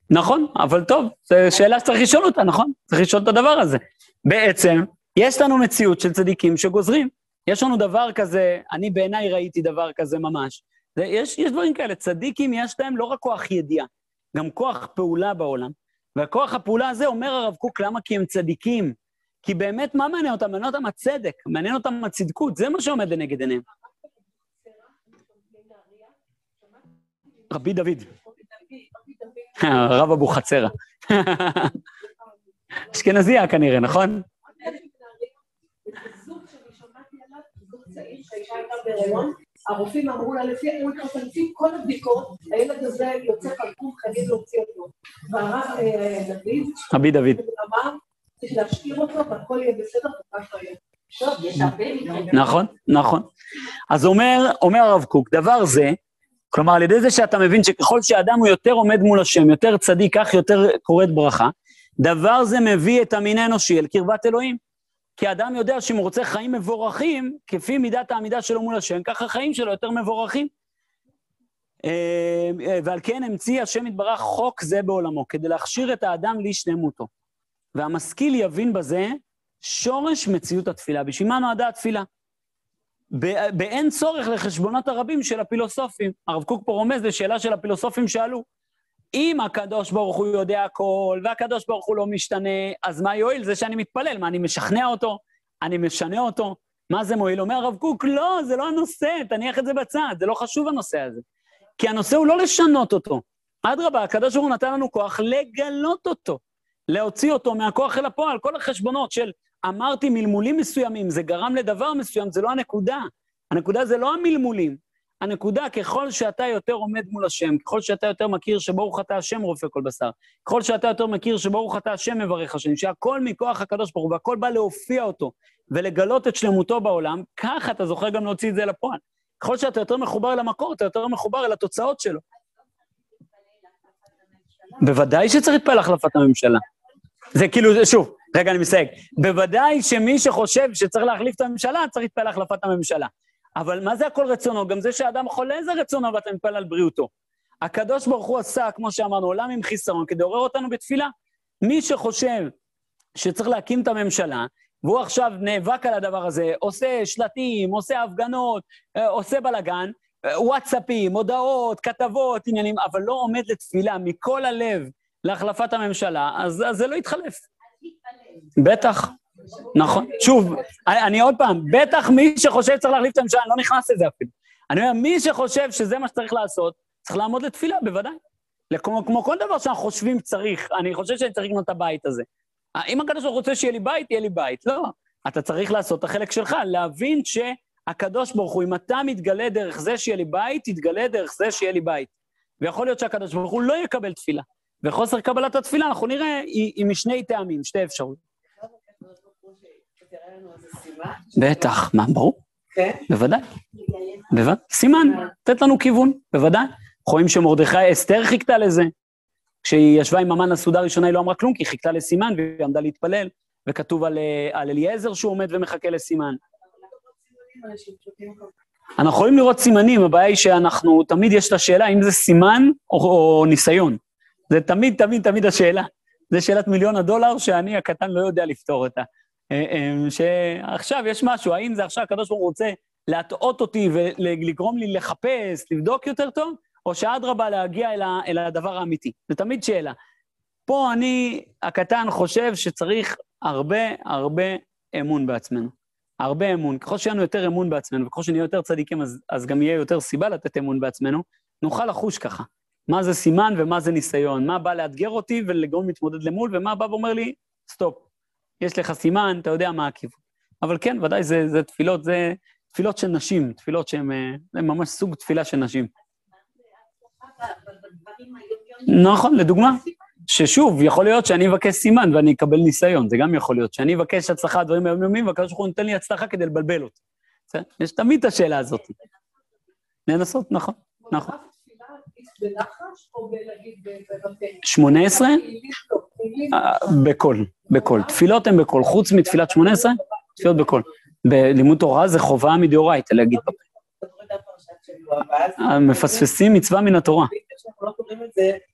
נכון, אבל טוב, זו שאלה שצריך לשאול אותה, נכון? צריך לשאול את הדבר הזה. בעצם, יש לנו מציאות של צדיקים שגוזרים. יש לנו דבר כזה, אני בעיניי ראיתי דבר כזה ממש. יש, יש דברים כאלה, צדיקים יש להם לא רק כוח ידיעה, גם כוח פעולה בעולם. וכוח הפעולה הזה, אומר הרב קוק, למה? כי הם צדיקים. כי באמת, מה מעניין אותם? מעניין אותם הצדק, מעניין אותם הצדקות, זה מה שעומד לנגד עיניהם. רבי דוד. הרב אבוחצירא. אשכנזייה כנראה, נכון? הרופאים אמרו לה, לפי כל הבדיקות, הילד הזה יוצא חלקום, חייבים להוציא אותו. והרב דוד, רבי דוד, אמר, צריך להשאיר אותו והכל יהיה בסדר, וככה יהיה. הרבה מקרים. נכון, נכון. אז אומר, אומר הרב קוק, דבר זה, כלומר, על ידי זה שאתה מבין שככל שאדם הוא יותר עומד מול השם, יותר צדיק, כך יותר קורית ברכה, דבר זה מביא את המין האנושי אל קרבת אלוהים. כי האדם יודע שאם הוא רוצה חיים מבורכים, כפי מידת העמידה שלו מול השם, ככה החיים שלו יותר מבורכים. אה, אה, ועל כן המציא השם יתברך חוק זה בעולמו, כדי להכשיר את האדם לשלמותו. והמשכיל יבין בזה שורש מציאות התפילה. בשביל מה נועדה התפילה? באין צורך לחשבונות הרבים של הפילוסופים. הרב קוק פה רומז לשאלה של הפילוסופים שאלו, אם הקדוש ברוך הוא יודע הכל, והקדוש ברוך הוא לא משתנה, אז מה יועיל? זה שאני מתפלל. מה, אני משכנע אותו? אני משנה אותו? מה זה מועיל? אומר הרב קוק, לא, זה לא הנושא, תניח את זה בצד, זה לא חשוב הנושא הזה. כי הנושא הוא לא לשנות אותו. אדרבה, הקדוש ברוך הוא נתן לנו כוח לגלות אותו, להוציא אותו מהכוח אל הפועל. כל החשבונות של אמרתי מלמולים מסוימים, זה גרם לדבר מסוים, זה לא הנקודה. הנקודה זה לא המלמולים. הנקודה, ככל שאתה יותר עומד מול השם, ככל שאתה יותר מכיר שברוך אתה השם רופא כל בשר, ככל שאתה יותר מכיר שברוך אתה השם מברך השם, שהכל מכוח הקדוש ברוך הוא, והכל בא להופיע אותו ולגלות את שלמותו בעולם, ככה אתה זוכר גם להוציא את זה לפועל. ככל שאתה יותר מחובר אל המקור, אתה יותר מחובר אל התוצאות שלו. בוודאי שצריך להתפעל החלפת הממשלה. זה כאילו, שוב, רגע, אני מסייג. בוודאי שמי שחושב שצריך להחליף את הממשלה, צריך להתפעל החלפת הממשלה. אבל מה זה הכל רצונו? גם זה שאדם חולה זה רצונו ואתה מתפעל על בריאותו. הקדוש ברוך הוא עשה, כמו שאמרנו, עולם עם חיסרון, כדי לעורר אותנו בתפילה. מי שחושב שצריך להקים את הממשלה, והוא עכשיו נאבק על הדבר הזה, עושה שלטים, עושה הפגנות, אה, עושה בלאגן, אה, וואטסאפים, הודעות, כתבות, עניינים, אבל לא עומד לתפילה מכל הלב להחלפת הממשלה, אז, אז זה לא יתחלף. בטח, נכון. שוב, אני, עוד פעם, בטח מי שחושב שצריך להחליף את הממשלה, אני לא נכנס לזה אפילו. אני אומר, מי שחושב שזה מה שצריך לעשות, צריך לעמוד לתפילה, בוודאי. כמו, כמו כל דבר שאנחנו חושבים צריך, אני חושב שאני צריך לקנות את הבית הזה. אם הקדוש ברוך הוא רוצה שיהיה לי בית, יהיה לי בית. לא, אתה צריך לעשות את החלק שלך, להבין שהקדוש ברוך הוא, אם אתה מתגלה דרך זה שיהיה לי בית, תתגלה דרך זה שיהיה לי בית. ויכול להיות שהקדוש ברוך הוא לא יקבל תפילה. וחוסר קבלת התפילה, אנחנו נראה, היא, היא משני טעמים, שתי אפשרויות. בטח, מה, ברור. כן? בוודאי. בוודאי. סימן, לתת לנו כיוון, בוודאי. רואים שמרדכי, אסתר חיכתה לזה. כשהיא ישבה עם המן הסעודה הראשונה, היא לא אמרה כלום, כי היא חיכתה לסימן והיא עמדה להתפלל, וכתוב על, אה, על אליעזר שהוא עומד ומחכה לסימן. אנחנו יכולים לראות סימנים, הבעיה היא שאנחנו, תמיד יש את השאלה אם זה סימן או, או ניסיון. זה תמיד, תמיד, תמיד השאלה. זו שאלת מיליון הדולר שאני הקטן לא יודע לפתור אותה. אה, אה, שעכשיו יש משהו, האם זה עכשיו הקדוש ברוך הוא רוצה להטעות אותי ולגרום לי לחפש, לבדוק יותר טוב, או שאדרבה להגיע אל, הדבר האמיתי? זו תמיד שאלה. פה אני, הקטן, חושב שצריך הרבה הרבה אמון בעצמנו. הרבה אמון. ככל שיהיה לנו יותר אמון בעצמנו, וככל שנהיה יותר צדיקים, אז, אז גם יהיה יותר סיבה לתת אמון בעצמנו, נוכל לחוש ככה. מה זה סימן ומה זה ניסיון, מה בא לאתגר אותי ולגרום להתמודד למול, ומה בא ואומר לי, stop, יש לך סימן, אתה יודע מה הכיוון. אבל כן, ודאי, זה, זה תפילות, זה תפילות של נשים, תפילות שהן אה, ממש סוג תפילה של נשים. נכון, לדוגמה, ששוב, יכול להיות שאני אבקש סימן ואני אקבל ניסיון, זה גם יכול להיות, שאני אבקש הצלחה דברים היומיומיים, והקדוש ברוך הוא נותן לי הצלחה כדי לבלבל אותי. יש תמיד את השאלה הזאת. לנסות, נכון, נכון. שמונה עשרה? אה, בקול, בקול. תפילות הן בקול. חוץ מתפילת שמונה עשרה, תפילות בקול. בלימוד תורה זה חובה מדאורייתא להגיד בפה. מפספסים מצווה מן התורה.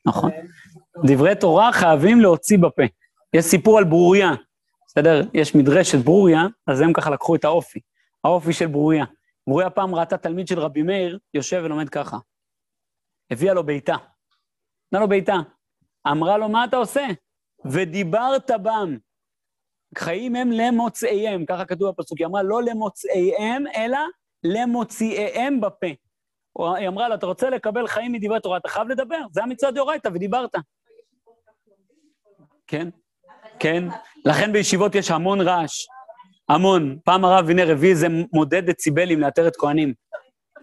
נכון. דברי תורה חייבים להוציא בפה. יש סיפור על ברוריה, בסדר? יש מדרשת ברוריה, אז הם ככה לקחו את האופי. האופי של ברוריה. ברוריה פעם ראתה תלמיד של רבי מאיר, יושב ולומד ככה. הביאה לו בעיטה. נתנה לו בעיטה. אמרה לו, מה אתה עושה? ודיברת בם. חיים הם למוצאיהם, ככה כתוב בפסוק. היא אמרה, לא למוצאיהם, אלא למוציאיהם בפה. היא אמרה לו, אתה רוצה לקבל חיים מדברי תורה, אתה חייב לדבר, זה המצווה דאורייתא, ודיברת. כן, כן. לכן בישיבות יש המון רעש. המון. פעם הרב וינר הביא איזה מודד דציבלים לעטרת כהנים.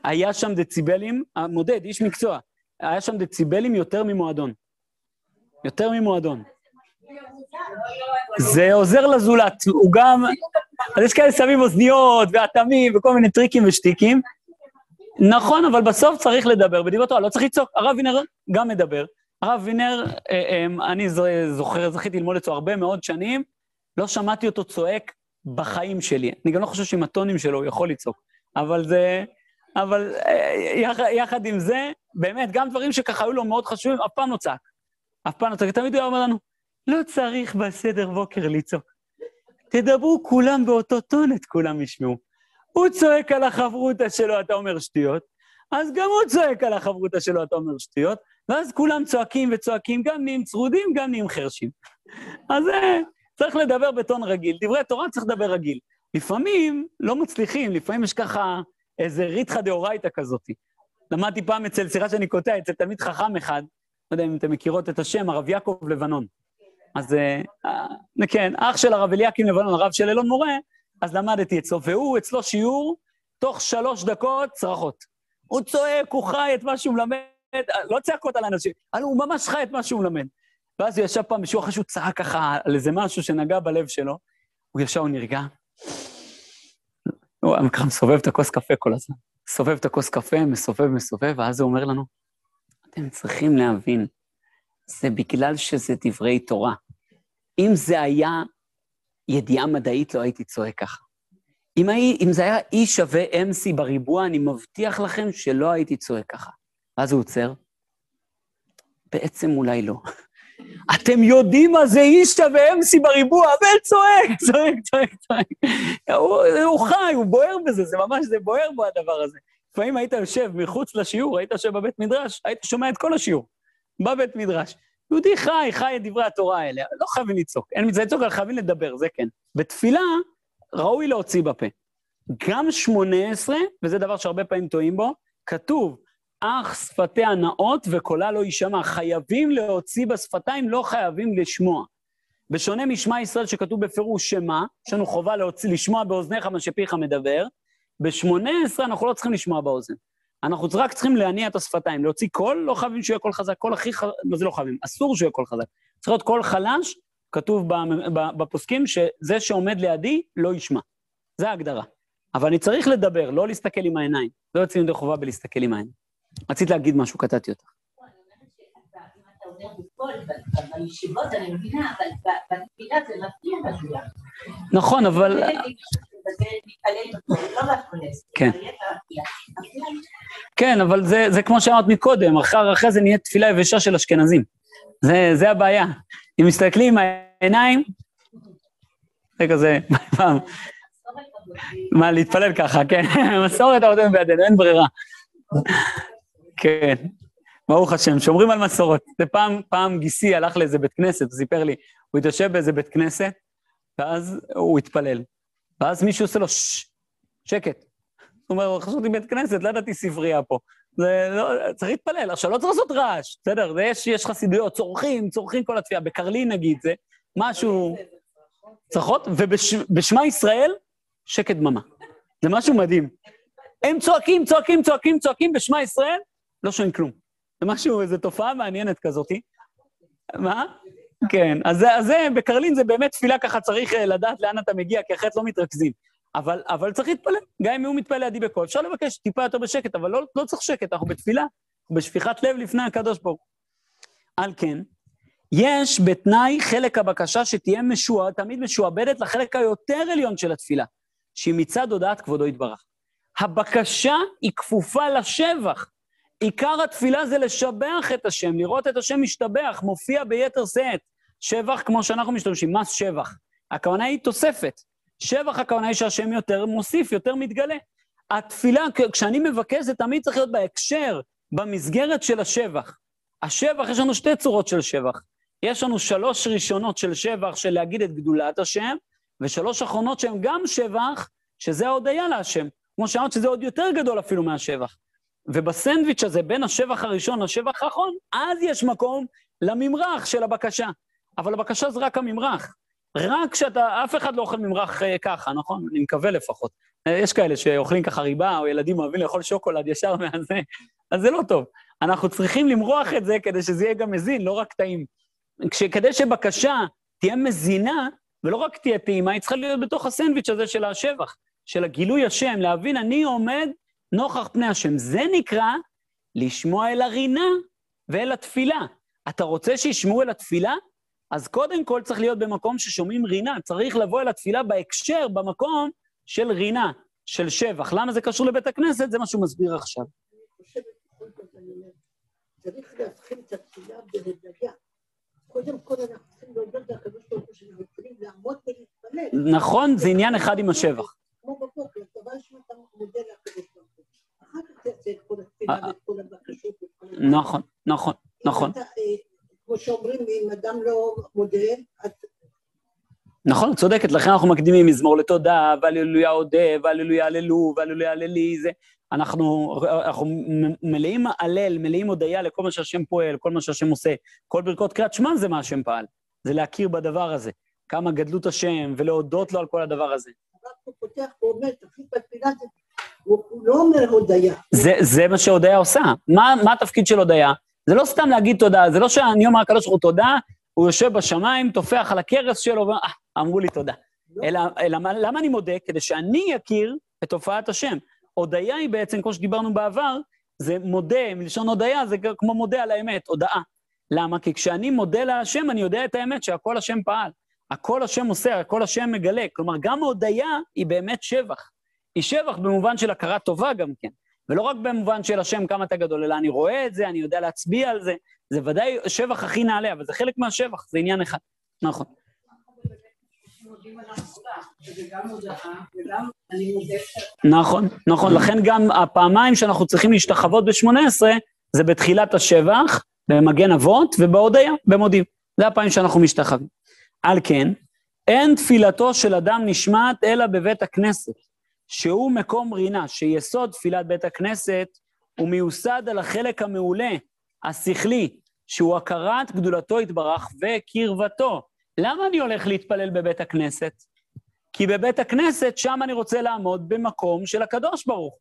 היה שם דציבלים, מודד, איש מקצוע. היה שם דציבלים יותר ממועדון. יותר ממועדון. זה עוזר לזולת, הוא גם... אז יש כאלה שמים אוזניות ואטמים וכל מיני טריקים ושטיקים. נכון, אבל בסוף צריך לדבר תורה, לא צריך לצעוק. הרב וינר גם מדבר. הרב וינר, אה, אה, אני זוכר, זכיתי ללמוד אצלו הרבה מאוד שנים, לא שמעתי אותו צועק בחיים שלי. אני גם לא חושב שעם הטונים שלו הוא יכול לצעוק, אבל זה... אבל אה, יחד, יחד עם זה, באמת, גם דברים שככה היו לו מאוד חשובים, אף פעם לא צעק. אף פעם לא צעק. תמיד הוא היה אומר לנו, לא צריך בסדר בוקר לצעוק. תדברו כולם באותו טון, את כולם ישמעו. הוא צועק על החברותא שלו, אתה אומר שטויות, אז גם הוא צועק על החברותא שלו, אתה אומר שטויות, ואז כולם צועקים וצועקים, גם נהיים צרודים, גם נהיים חרשים. אז זה, צריך לדבר בטון רגיל. דברי תורה צריך לדבר רגיל. לפעמים לא מצליחים, לפעמים יש ככה איזה ריתחא דאורייתא כזאתי. למדתי פעם אצל, סליחה שאני קוטע, אצל תלמיד חכם אחד, לא יודע אם אתם מכירות את השם, הרב יעקב לבנון. אז אה, כן, אח של הרב אליקים לבנון, הרב של אלון מורה, אז למדתי אצלו, והוא, אצלו שיעור, תוך שלוש דקות, צרחות. הוא צועק, הוא חי את מה שהוא מלמד, לא צעקות על אנשים, הוא ממש חי את מה שהוא מלמד. ואז הוא ישב פעם בשיעור אחרי שהוא צעק ככה על איזה משהו שנגע בלב שלו, הוא ישב, הוא נרגע. הוא ככה מסובב את הכוס קפה כל הזמן. מסובב את הכוס קפה, מסובב, מסובב, ואז הוא אומר לנו, אתם צריכים להבין, זה בגלל שזה דברי תורה. אם זה היה ידיעה מדעית, לא הייתי צועק ככה. אם, הי, אם זה היה E שווה MC בריבוע, אני מבטיח לכם שלא הייתי צועק ככה. ואז הוא עוצר. בעצם אולי לא. אתם יודעים מה זה שווה MC בריבוע, וצועק, צועק, צועק, צועק. הוא, הוא חי, הוא בוער בזה, זה ממש, זה בוער בו הדבר הזה. לפעמים היית יושב מחוץ לשיעור, היית יושב בבית מדרש, היית שומע את כל השיעור, בבית מדרש. יהודי חי, חי את דברי התורה האלה, לא חייבים לצעוק. אין מצווה לצעוק, אבל חייבים לדבר, זה כן. בתפילה, ראוי להוציא בפה. גם שמונה עשרה, וזה דבר שהרבה פעמים טועים בו, כתוב, אך שפתיה נאות וקולה לא יישמע. חייבים להוציא בשפתיים, לא חייבים לשמוע. בשונה משמע ישראל שכתוב בפירוש שמה, יש לנו חובה להוציא, לשמוע באוזניך מה שפיך מדבר, בשמונה עשרה אנחנו לא צריכים לשמוע באוזן. אנחנו רק צריכים להניע את השפתיים, להוציא קול, לא חייבים שיהיה קול חזק, קול הכי חזק, מה זה לא חייבים? אסור שיהיה קול חזק. צריך להיות קול חלש, כתוב בפוסקים שזה שעומד לידי לא ישמע. זה ההגדרה. אבל אני צריך לדבר, לא להסתכל עם העיניים. לא יוצאים ידי חובה בלהסתכל עם העיניים. רצית להגיד משהו, קטעתי אותך. בישיבות אני מבינה, אבל בתפילה זה מפתיע נכון, אבל... כן. כן, אבל זה, זה כמו שאמרת מקודם, אחר, אחרי זה נהיה תפילה יבשה של אשכנזים. זה, זה הבעיה. אם מסתכלים עם העיניים, זה כזה, מה, להתפלל ככה, כן, מסורת אבותינו בידינו, אין ברירה. כן, ברוך השם, שומרים על מסורת. פעם, פעם גיסי הלך לאיזה בית כנסת, הוא סיפר לי, הוא התיישב באיזה בית כנסת, ואז הוא התפלל. ואז מישהו עושה לו ששש, שקט. הוא אומר, חשבתי בית כנסת, לא ידעתי ספרייה פה. זה לא, צריך להתפלל. עכשיו, לא צריך לעשות רעש, בסדר? יש, יש חסידויות, צורכים, צורכים כל התפילה. בקרלין נגיד, זה משהו... צרחות, ובשמע ישראל, שקט דממה. זה משהו מדהים. הם צועקים, צועקים, צועקים, צועקים בשמע ישראל, לא שומעים כלום. זה משהו, איזו תופעה מעניינת כזאתי. מה? כן, אז זה, אז זה, בקרלין זה באמת תפילה ככה, צריך אה, לדעת לאן אתה מגיע, כי אחרת לא מתרכזים. אבל, אבל צריך להתפלל, גם אם הוא מתפלל לידי בקול. אפשר לבקש טיפה יותר בשקט, אבל לא, לא צריך שקט, אנחנו בתפילה, בשפיכת לב לפני הקדוש ברוך על כן, יש בתנאי חלק הבקשה שתהיה משוע, תמיד משועבדת לחלק היותר עליון של התפילה, שהיא מצד הודעת כבודו יתברך. הבקשה היא כפופה לשבח. עיקר התפילה זה לשבח את השם, לראות את השם משתבח, מופיע ביתר שאת. שבח, כמו שאנחנו משתמשים, מס שבח. הכוונה היא תוספת. שבח הכוונה היא שהשם יותר מוסיף, יותר מתגלה. התפילה, כשאני מבקש, זה תמיד צריך להיות בהקשר, במסגרת של השבח. השבח, יש לנו שתי צורות של שבח. יש לנו שלוש ראשונות של שבח, של להגיד את גדולת השם, ושלוש אחרונות שהן גם שבח, שזה ההודיה להשם. כמו שאמרת, שזה עוד יותר גדול אפילו מהשבח. ובסנדוויץ' הזה, בין השבח הראשון לשבח האחרון, אז יש מקום לממרח של הבקשה. אבל הבקשה זה רק הממרח. רק כשאתה, אף אחד לא אוכל ממרח אה, ככה, נכון? אני מקווה לפחות. אה, יש כאלה שאוכלים ככה ריבה, או ילדים אוהבים לאכול שוקולד ישר מהזה, אז זה לא טוב. אנחנו צריכים למרוח את זה כדי שזה יהיה גם מזין, לא רק טעים. כדי שבקשה תהיה מזינה, ולא רק תהיה טעימה, היא צריכה להיות בתוך הסנדוויץ' הזה של השבח, של הגילוי השם, להבין, אני עומד נוכח פני השם. זה נקרא לשמוע אל הרינה ואל התפילה. אתה רוצה שישמעו אל התפילה? אז קודם כל צריך להיות במקום ששומעים רינה, צריך לבוא אל התפילה בהקשר, במקום של רינה, של שבח. למה זה קשור לבית הכנסת? זה מה שהוא מסביר עכשיו. אני חושבת, קודם כל, אני אומרת, צריך להתחיל את התפילה בהודיה. קודם כל אנחנו צריכים להודות לקדוש ברוך הוא שאנחנו יכולים לעמוד ולהתפלל. נכון, זה עניין אחד עם השבח. כמו בבוקר, דבר ראשון אתה מודה לקדוש ברוך הוא. אחר כך תעשה את כל התפילה ואת כל הבקשות. ואת כל הדברים. נכון, נכון, נכון. אה, כמו שאומרים, אם אדם לא מודה, נכון, צודקת, לכן אנחנו מקדימים מזמור לתודה, והללויה אודה, והללויה הללו, והללויה הללי, זה... אנחנו, אנחנו מלאים הלל, מלאים הודיה לכל מה שהשם פועל, כל מה שהשם עושה. כל ברכות קריאת שמע זה מה השם פעל. זה להכיר בדבר הזה. כמה גדלות השם, ולהודות לו על כל הדבר הזה. הוא פותח ואומר, תתחיל בתפילה, הוא לא אומר הודיה. זה, זה מה שהודיה עושה. מה, מה התפקיד של הודיה? זה לא סתם להגיד תודה, זה לא שאני אומר לקדוש ברוך הוא תודה, הוא יושב בשמיים, טופח על הכרס שלו, ואומר, אה, אמרו לי תודה. אלא, אלא מה- למה אני מודה? כדי שאני אכיר את תופעת השם. הודיה היא בעצם, כמו שדיברנו בעבר, זה מודה, מלשון הודיה זה כמו מודה על האמת, הודאה. למה? כי כשאני מודה להשם, אני יודע את האמת שהכל השם פעל. הכל השם עושה, הכל השם מגלה. כלומר, גם ההודיה היא באמת שבח. היא שבח במובן של הכרת טובה גם כן. ולא רק במובן של השם כמה אתה גדול, אלא אני רואה את זה, אני יודע להצביע על זה. זה ודאי שבח הכי נעלה, אבל זה חלק מהשבח, זה עניין אחד. נכון. נכון, נכון. לכן גם הפעמיים שאנחנו צריכים להשתחוות ב-18, זה בתחילת השבח, במגן אבות, ובהודיה, במודים. זה הפעמים שאנחנו משתחווים. על כן, אין תפילתו של אדם נשמעת אלא בבית הכנסת, שהוא מקום רינה, שיסוד תפילת בית הכנסת הוא מיוסד על החלק המעולה, השכלי, שהוא הכרת גדולתו יתברך וקרבתו. למה אני הולך להתפלל בבית הכנסת? כי בבית הכנסת, שם אני רוצה לעמוד במקום של הקדוש ברוך.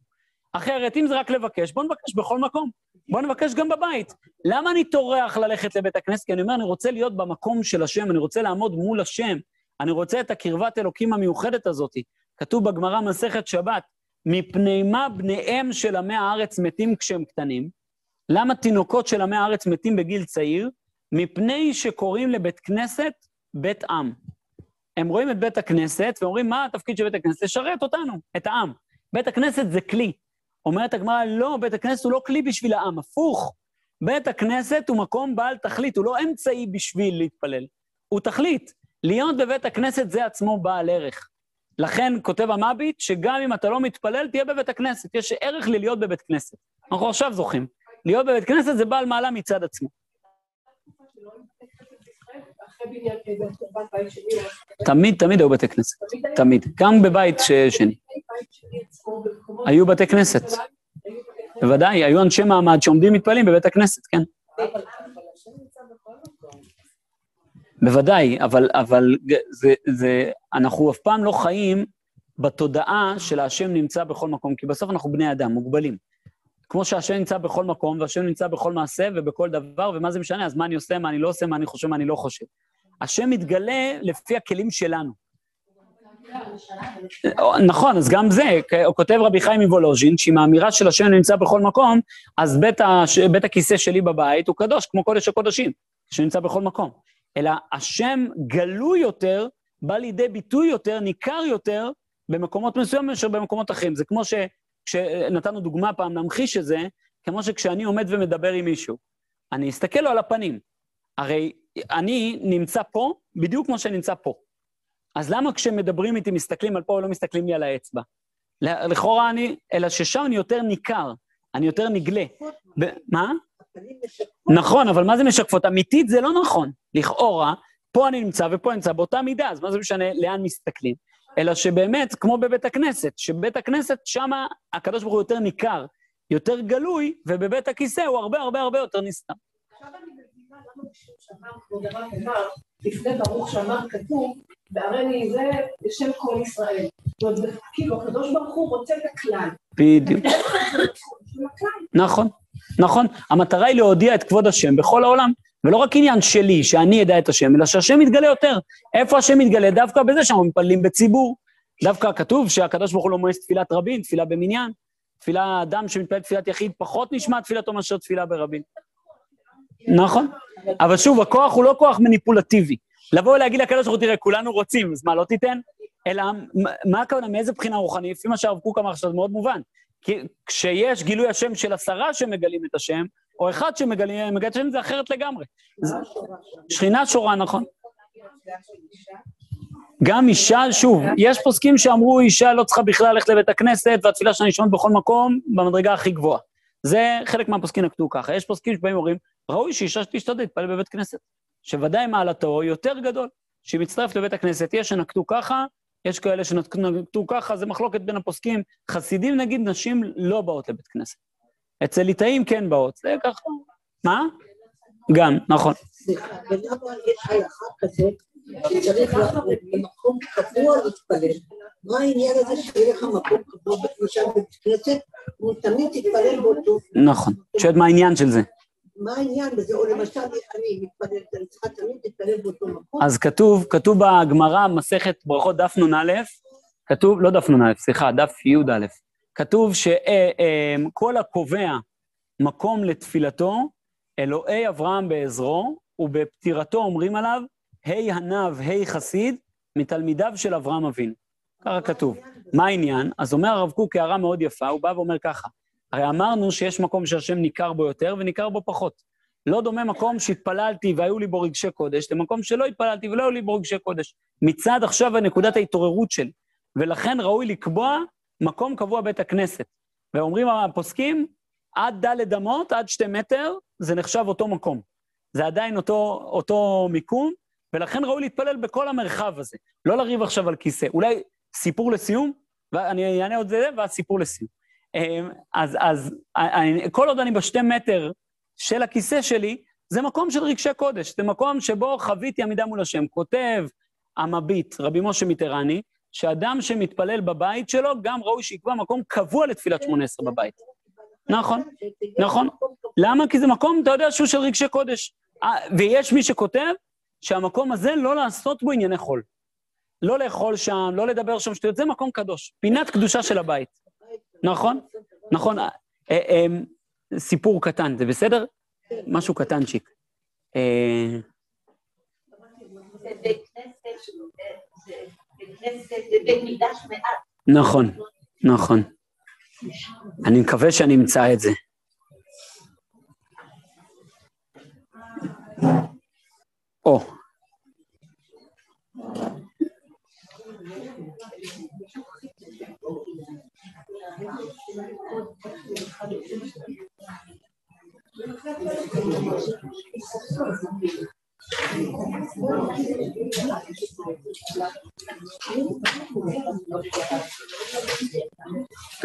אחרת, אם זה רק לבקש, בוא נבקש בכל מקום. בוא נבקש גם בבית. למה אני טורח ללכת לבית הכנסת? כי אני אומר, אני רוצה להיות במקום של השם, אני רוצה לעמוד מול השם, אני רוצה את הקרבת אלוקים המיוחדת הזאת. כתוב בגמרא מסכת שבת, מפני מה בניהם של עמי הארץ מתים כשהם קטנים? למה תינוקות של עמי הארץ מתים בגיל צעיר? מפני שקוראים לבית כנסת בית עם. הם רואים את בית הכנסת ואומרים, מה התפקיד של בית הכנסת? לשרת אותנו, את העם. בית הכנסת זה כלי. אומרת הגמרא, לא, בית הכנסת הוא לא כלי בשביל העם, הפוך. בית הכנסת הוא מקום בעל תכלית, הוא לא אמצעי בשביל להתפלל, הוא תכלית. להיות בבית הכנסת זה עצמו בעל ערך. לכן כותב המביט, שגם אם אתה לא מתפלל, תהיה בבית הכנסת. יש ערך ללהיות בבית כנסת. אנחנו עכשיו זוכים. להיות בבית כנסת זה בעל מעלה מצד עצמו. תמיד, תמיד היו בתי כנסת. תמיד. גם בבית שני. היו בתי כנסת. בוודאי, היו אנשי מעמד שעומדים מתפללים בבית הכנסת, כן. אבל אבל השם נמצא בכל מקום. בוודאי, אבל, אבל זה, זה, אנחנו אף פעם לא חיים בתודעה של השם נמצא בכל מקום, כי בסוף אנחנו בני אדם, מוגבלים. כמו שהשם נמצא בכל מקום, והשם נמצא בכל מעשה ובכל דבר, ומה זה משנה? אז מה אני עושה, מה אני לא עושה, מה אני חושב, מה אני לא חושב. השם מתגלה לפי הכלים שלנו. נכון, אז גם זה, כותב רבי חיים מוולוז'ין, שעם האמירה של השם נמצא בכל מקום, אז בית, הש... בית הכיסא שלי בבית הוא קדוש, כמו קודש הקודשים, שנמצא בכל מקום. אלא השם גלוי יותר, בא לידי ביטוי יותר, ניכר יותר, במקומות מסוימים מאשר במקומות אחרים. זה כמו שנתנו דוגמה פעם להמחיש את זה, כמו שכשאני עומד ומדבר עם מישהו, אני אסתכל לו על הפנים. הרי אני נמצא פה בדיוק כמו שאני נמצא פה. אז למה כשמדברים איתי מסתכלים על פה ולא מסתכלים לי על האצבע? לכאורה אני, אלא ששם אני יותר ניכר, אני יותר נגלה. ב- מה? נכון, אבל מה זה משקפות? אמיתית זה לא נכון. לכאורה, פה אני נמצא ופה אני נמצא באותה מידה, אז מה זה משנה לאן מסתכלים? אלא שבאמת, כמו בבית הכנסת, שבבית הכנסת, שם הקדוש ברוך הוא יותר ניכר, יותר גלוי, ובבית הכיסא הוא הרבה הרבה הרבה יותר נסתר. עכשיו אני מבינה למה שאמר, כבוד הרב אמר, לפני ברוך שאמר כתוב, והריני זה בשם כל ישראל. זאת אומרת, כאילו, הקדוש ברוך הוא רוצה את הכלל. בדיוק. נכון, נכון. המטרה היא להודיע את כבוד השם בכל העולם. ולא רק עניין שלי, שאני אדע את השם, אלא שהשם יתגלה יותר. איפה השם יתגלה? דווקא בזה שאנחנו מתפללים בציבור. דווקא כתוב שהקדוש ברוך הוא לא מואס תפילת רבים, תפילה במניין. תפילה, אדם שמתפלל תפילת יחיד פחות נשמע תפילתו מאשר תפילה ברבים. נכון. אבל שוב, הכוח הוא לא כוח מניפולטיבי. לבוא ולהגיד לקדוש ברוך הוא, תראה, כולנו רוצים, אז מה, לא תיתן? אלא, מה הכוונה, מאיזה בחינה רוחנית? לפי מה שהרב קוק אמר עכשיו, זה מאוד מובן. כשיש גילוי השם של עשרה שמגלים את השם, או אחד שמגלים מגלים את השם, זה אחרת לגמרי. שכינה שורה, נכון. גם אישה, שוב, יש פוסקים שאמרו, אישה לא צריכה בכלל ללכת לבית הכנסת, והתפילה שלה נשמעת בכל מקום, במדרגה הכי גבוהה. זה חלק מהפוסקים נקטו ככה. יש פוסקים שבאים ואומרים, ראוי שאישה שתשתדל להתפלל בבית כנסת. שוודאי מעלתו יותר גדול, שהיא מצטרפת לבית הכנסת. יש שנקטו ככה, יש כאלה שנקטו ככה, זה מחלוקת בין הפוסקים. חסידים, נגיד, נשים לא באות לבית כנסת. אצל ליטאים כן באות, זה ככה. מה? גם, נכון. סליחה, ולמה יש הלכה כזאת שצריך ללכת למקום קבוע להתפלל? מה העניין הזה שיהיה לך מקום קבוע, למשל בבית כנסת, ותמיד תתפלל באותו... נכון. שואלת מה העניין של זה. מה העניין בזה? או למשל, אני מתפללת, אני צריכה תמיד להתפלל באותו מקום. אז כתוב, כתוב בגמרא, מסכת ברכות דף נ"א, כתוב, לא דף נ"א, סליחה, דף י"א, כתוב שכל הקובע מקום לתפילתו, אלוהי אברהם בעזרו, ובפטירתו אומרים עליו, היי עניו, היי חסיד, מתלמידיו של אברהם אבינו. ככה כתוב. מה העניין? אז אומר הרב קוק הערה מאוד יפה, הוא בא ואומר ככה, הרי אמרנו שיש מקום שהשם ניכר בו יותר וניכר בו פחות. לא דומה מקום שהתפללתי והיו לי בו רגשי קודש, למקום שלא התפללתי ולא היו לי בו רגשי קודש. מצד עכשיו נקודת ההתעוררות שלי. ולכן ראוי לקבוע מקום קבוע בית הכנסת. ואומרים הפוסקים, עד ד' אמות, עד שתי מטר, זה נחשב אותו מקום. זה עדיין אותו, אותו מיקום, ולכן ראוי להתפלל בכל המרחב הזה. לא לריב עכשיו על כיסא. אולי סיפור לסיום, ואני אענה עוד זה, ואז סיפור לסיום. אמ, אז, אז אני, כל עוד אני בשתי מטר של הכיסא שלי, זה מקום של רגשי קודש, זה מקום שבו חוויתי עמידה מול השם. כותב המביט, רבי משה מיטרני, שאדם שמתפלל בבית שלו, גם ראוי שיקבע מקום קבוע לתפילת שמונה עשרה בבית. נכון, נכון. למה? כי זה מקום, אתה יודע, שהוא של רגשי קודש. אה, ויש מי שכותב שהמקום הזה, לא לעשות בו ענייני חול. לא לאכול שם, לא לדבר שם שטויות, זה מקום קדוש. פינת קדושה של הבית. נכון? נכון. אה, אה, אה, סיפור קטן, זה בסדר? משהו קטנצ'יק. אה. נכון, נכון. אני מקווה שאני אמצא את זה. או.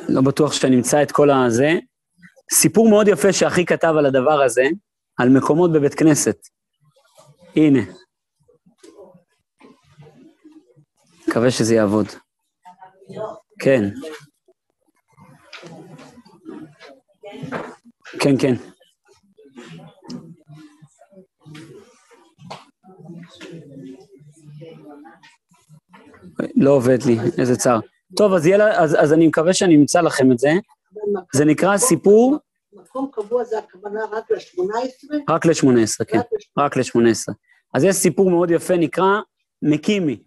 לא בטוח שאני אמצא את כל הזה. סיפור מאוד יפה שאחי כתב על הדבר הזה, על מקומות בבית כנסת. הנה. מקווה שזה יעבוד. כן. כן, כן. לא עובד לי, איזה צער. טוב, אז, לה- אז, אז אני מקווה שאני אמצא לכם את זה. זה נקרא סיפור מקום קבוע זה הכוונה רק ל-18? רק ל-18, כן. רק ל-18. אז יש סיפור מאוד יפה, נקרא מקימי,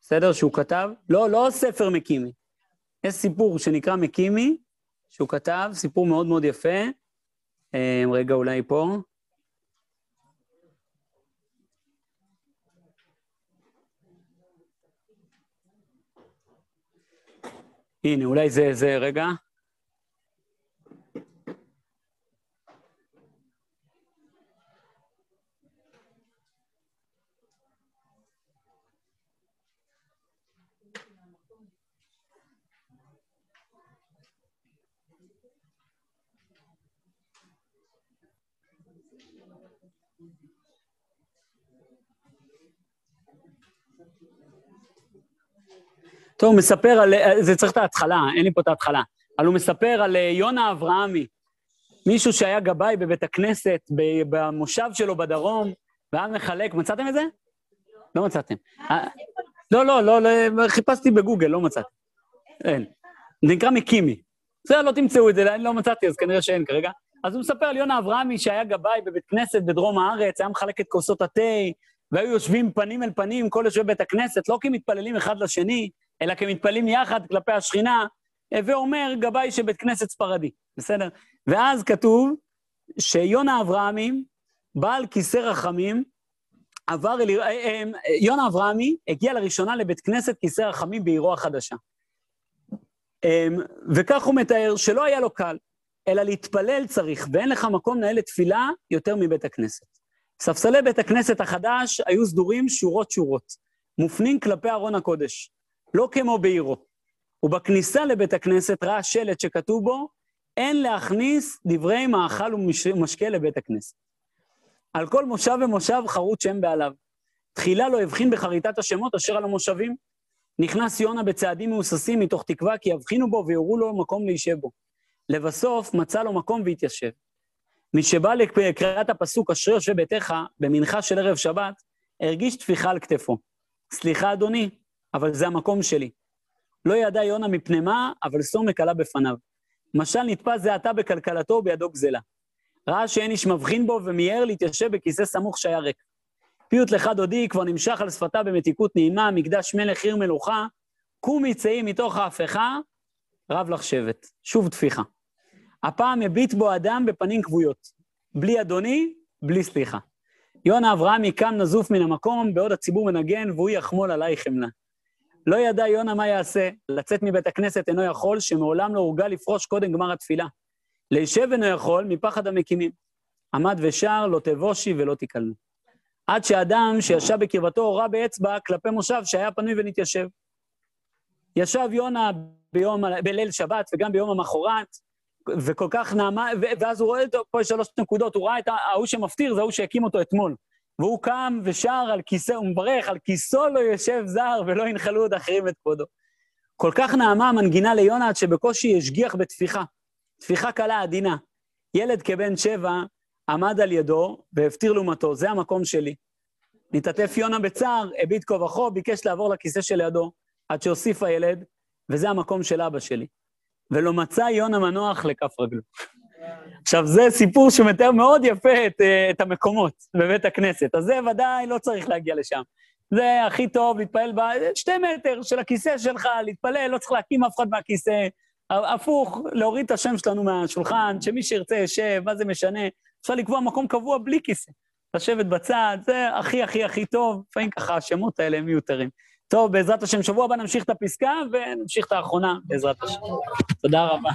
בסדר? שהוא כתב, לא, לא ספר מקימי. יש סיפור שנקרא מקימי, שהוא כתב, סיפור מאוד מאוד יפה. אה, רגע, אולי פה. הנה, אולי זה, זה, רגע. טוב, הוא מספר על... זה צריך את ההתחלה, אין לי פה את ההתחלה. אבל הוא מספר על אה, יונה אברהמי, מישהו שהיה גבאי בבית הכנסת, במושב שלו בדרום, והיה מחלק, מצאתם את זה? לא מצאתם. אה, לא, לא, לא, לא, חיפשתי בגוגל, לא מצאתי. אין. זה נקרא מקימי. זה, לא תמצאו את זה, אני לא מצאתי, אז כנראה שאין כרגע. אז הוא מספר על יונה אברהמי שהיה גבאי בבית כנסת בדרום הארץ, היה מחלק את כוסות התה, והיו יושבים פנים אל פנים, כל יושבי בית הכנסת, לא כמתפללים אחד לשני, אלא כמתפללים יחד כלפי השכינה, ואומר גבאי של בית כנסת ספרדי, בסדר? ואז כתוב שיונה אברהמי, בעל כיסא רחמים, עבר אל... אה, אה, יונה אברהמי הגיע לראשונה לבית כנסת כיסא רחמים בעירו החדשה. אמ, וכך הוא מתאר שלא היה לו קל, אלא להתפלל צריך, ואין לך מקום לנהל לתפילה יותר מבית הכנסת. ספסלי בית הכנסת החדש היו סדורים שורות-שורות, מופנים כלפי ארון הקודש, לא כמו בעירו. ובכניסה לבית הכנסת ראה שלט שכתוב בו, אין להכניס דברי מאכל ומשקה לבית הכנסת. על כל מושב ומושב חרוט שם בעליו. תחילה לא הבחין בחריטת השמות אשר על המושבים. נכנס יונה בצעדים מהוססים מתוך תקווה כי יבחינו בו ויורו לו מקום להישב בו. לבסוף מצא לו מקום והתיישב. משבא לקריאת הפסוק אשרי יושב ביתך, במנחה של ערב שבת, הרגיש טפיחה על כתפו. סליחה, אדוני, אבל זה המקום שלי. לא ידע יונה מפני מה, אבל סומק עלה בפניו. משל נתפס זה עתה בכלכלתו ובידו גזלה. ראה שאין איש מבחין בו ומיהר להתיישב בכיסא סמוך שהיה ריק. פיוט לך דודי כבר נמשך על שפתה במתיקות נעימה, מקדש מלך עיר מלוכה, קומי צאי מתוך ההפכה, רב לך שבט. שוב טפיחה. הפעם הביט בו אדם בפנים כבויות. בלי אדוני, בלי סליחה. יונה אברהמי קם נזוף מן המקום, בעוד הציבור מנגן, והוא יחמול עליי חמלה. לא ידע יונה מה יעשה, לצאת מבית הכנסת אינו יכול, שמעולם לא הורגל לפרוש קודם גמר התפילה. להישב אינו יכול, מפחד המקימים. עמד ושר, לא תבושי ולא תיכלנו. עד שאדם שישב בקרבתו הורה באצבע כלפי מושב שהיה פנוי ונתיישב. ישב יונה ביום, בליל שבת וגם ביום המחרת, וכל כך נעמה, ואז הוא רואה, פה יש שלוש נקודות, הוא ראה את ההוא שמפטיר, זה ההוא שהקים אותו אתמול. והוא קם ושר על כיסא, הוא מברך, על כיסו לא יושב זר ולא ינחלו עוד אחרים את כבודו. כל כך נעמה המנגינה ליונה עד שבקושי השגיח בתפיחה. טפיחה קלה עדינה. ילד כבן שבע עמד על ידו והפטיר לעומתו, זה המקום שלי. נתעטף יונה בצער, הביט כה וכה, ביקש לעבור לכיסא שלידו, עד שהוסיף הילד, וזה המקום של אבא שלי. ולא מצא יונה מנוח לכף רגלו. עכשיו, זה סיפור שמתאר מאוד יפה את, אה, את המקומות בבית הכנסת, אז זה ודאי לא צריך להגיע לשם. זה הכי טוב להתפלל בשתי מטר של הכיסא שלך, להתפלל, לא צריך להקים אף אחד מהכיסא. הפוך, להוריד את השם שלנו מהשולחן, שמי שירצה ישב, מה זה משנה? אפשר לקבוע מקום קבוע בלי כיסא. לשבת בצד, זה הכי הכי הכי טוב, לפעמים ככה השמות האלה הם מיותרים. טוב, בעזרת השם, שבוע הבא נמשיך את הפסקה ונמשיך את האחרונה, בעזרת השם. תודה רבה.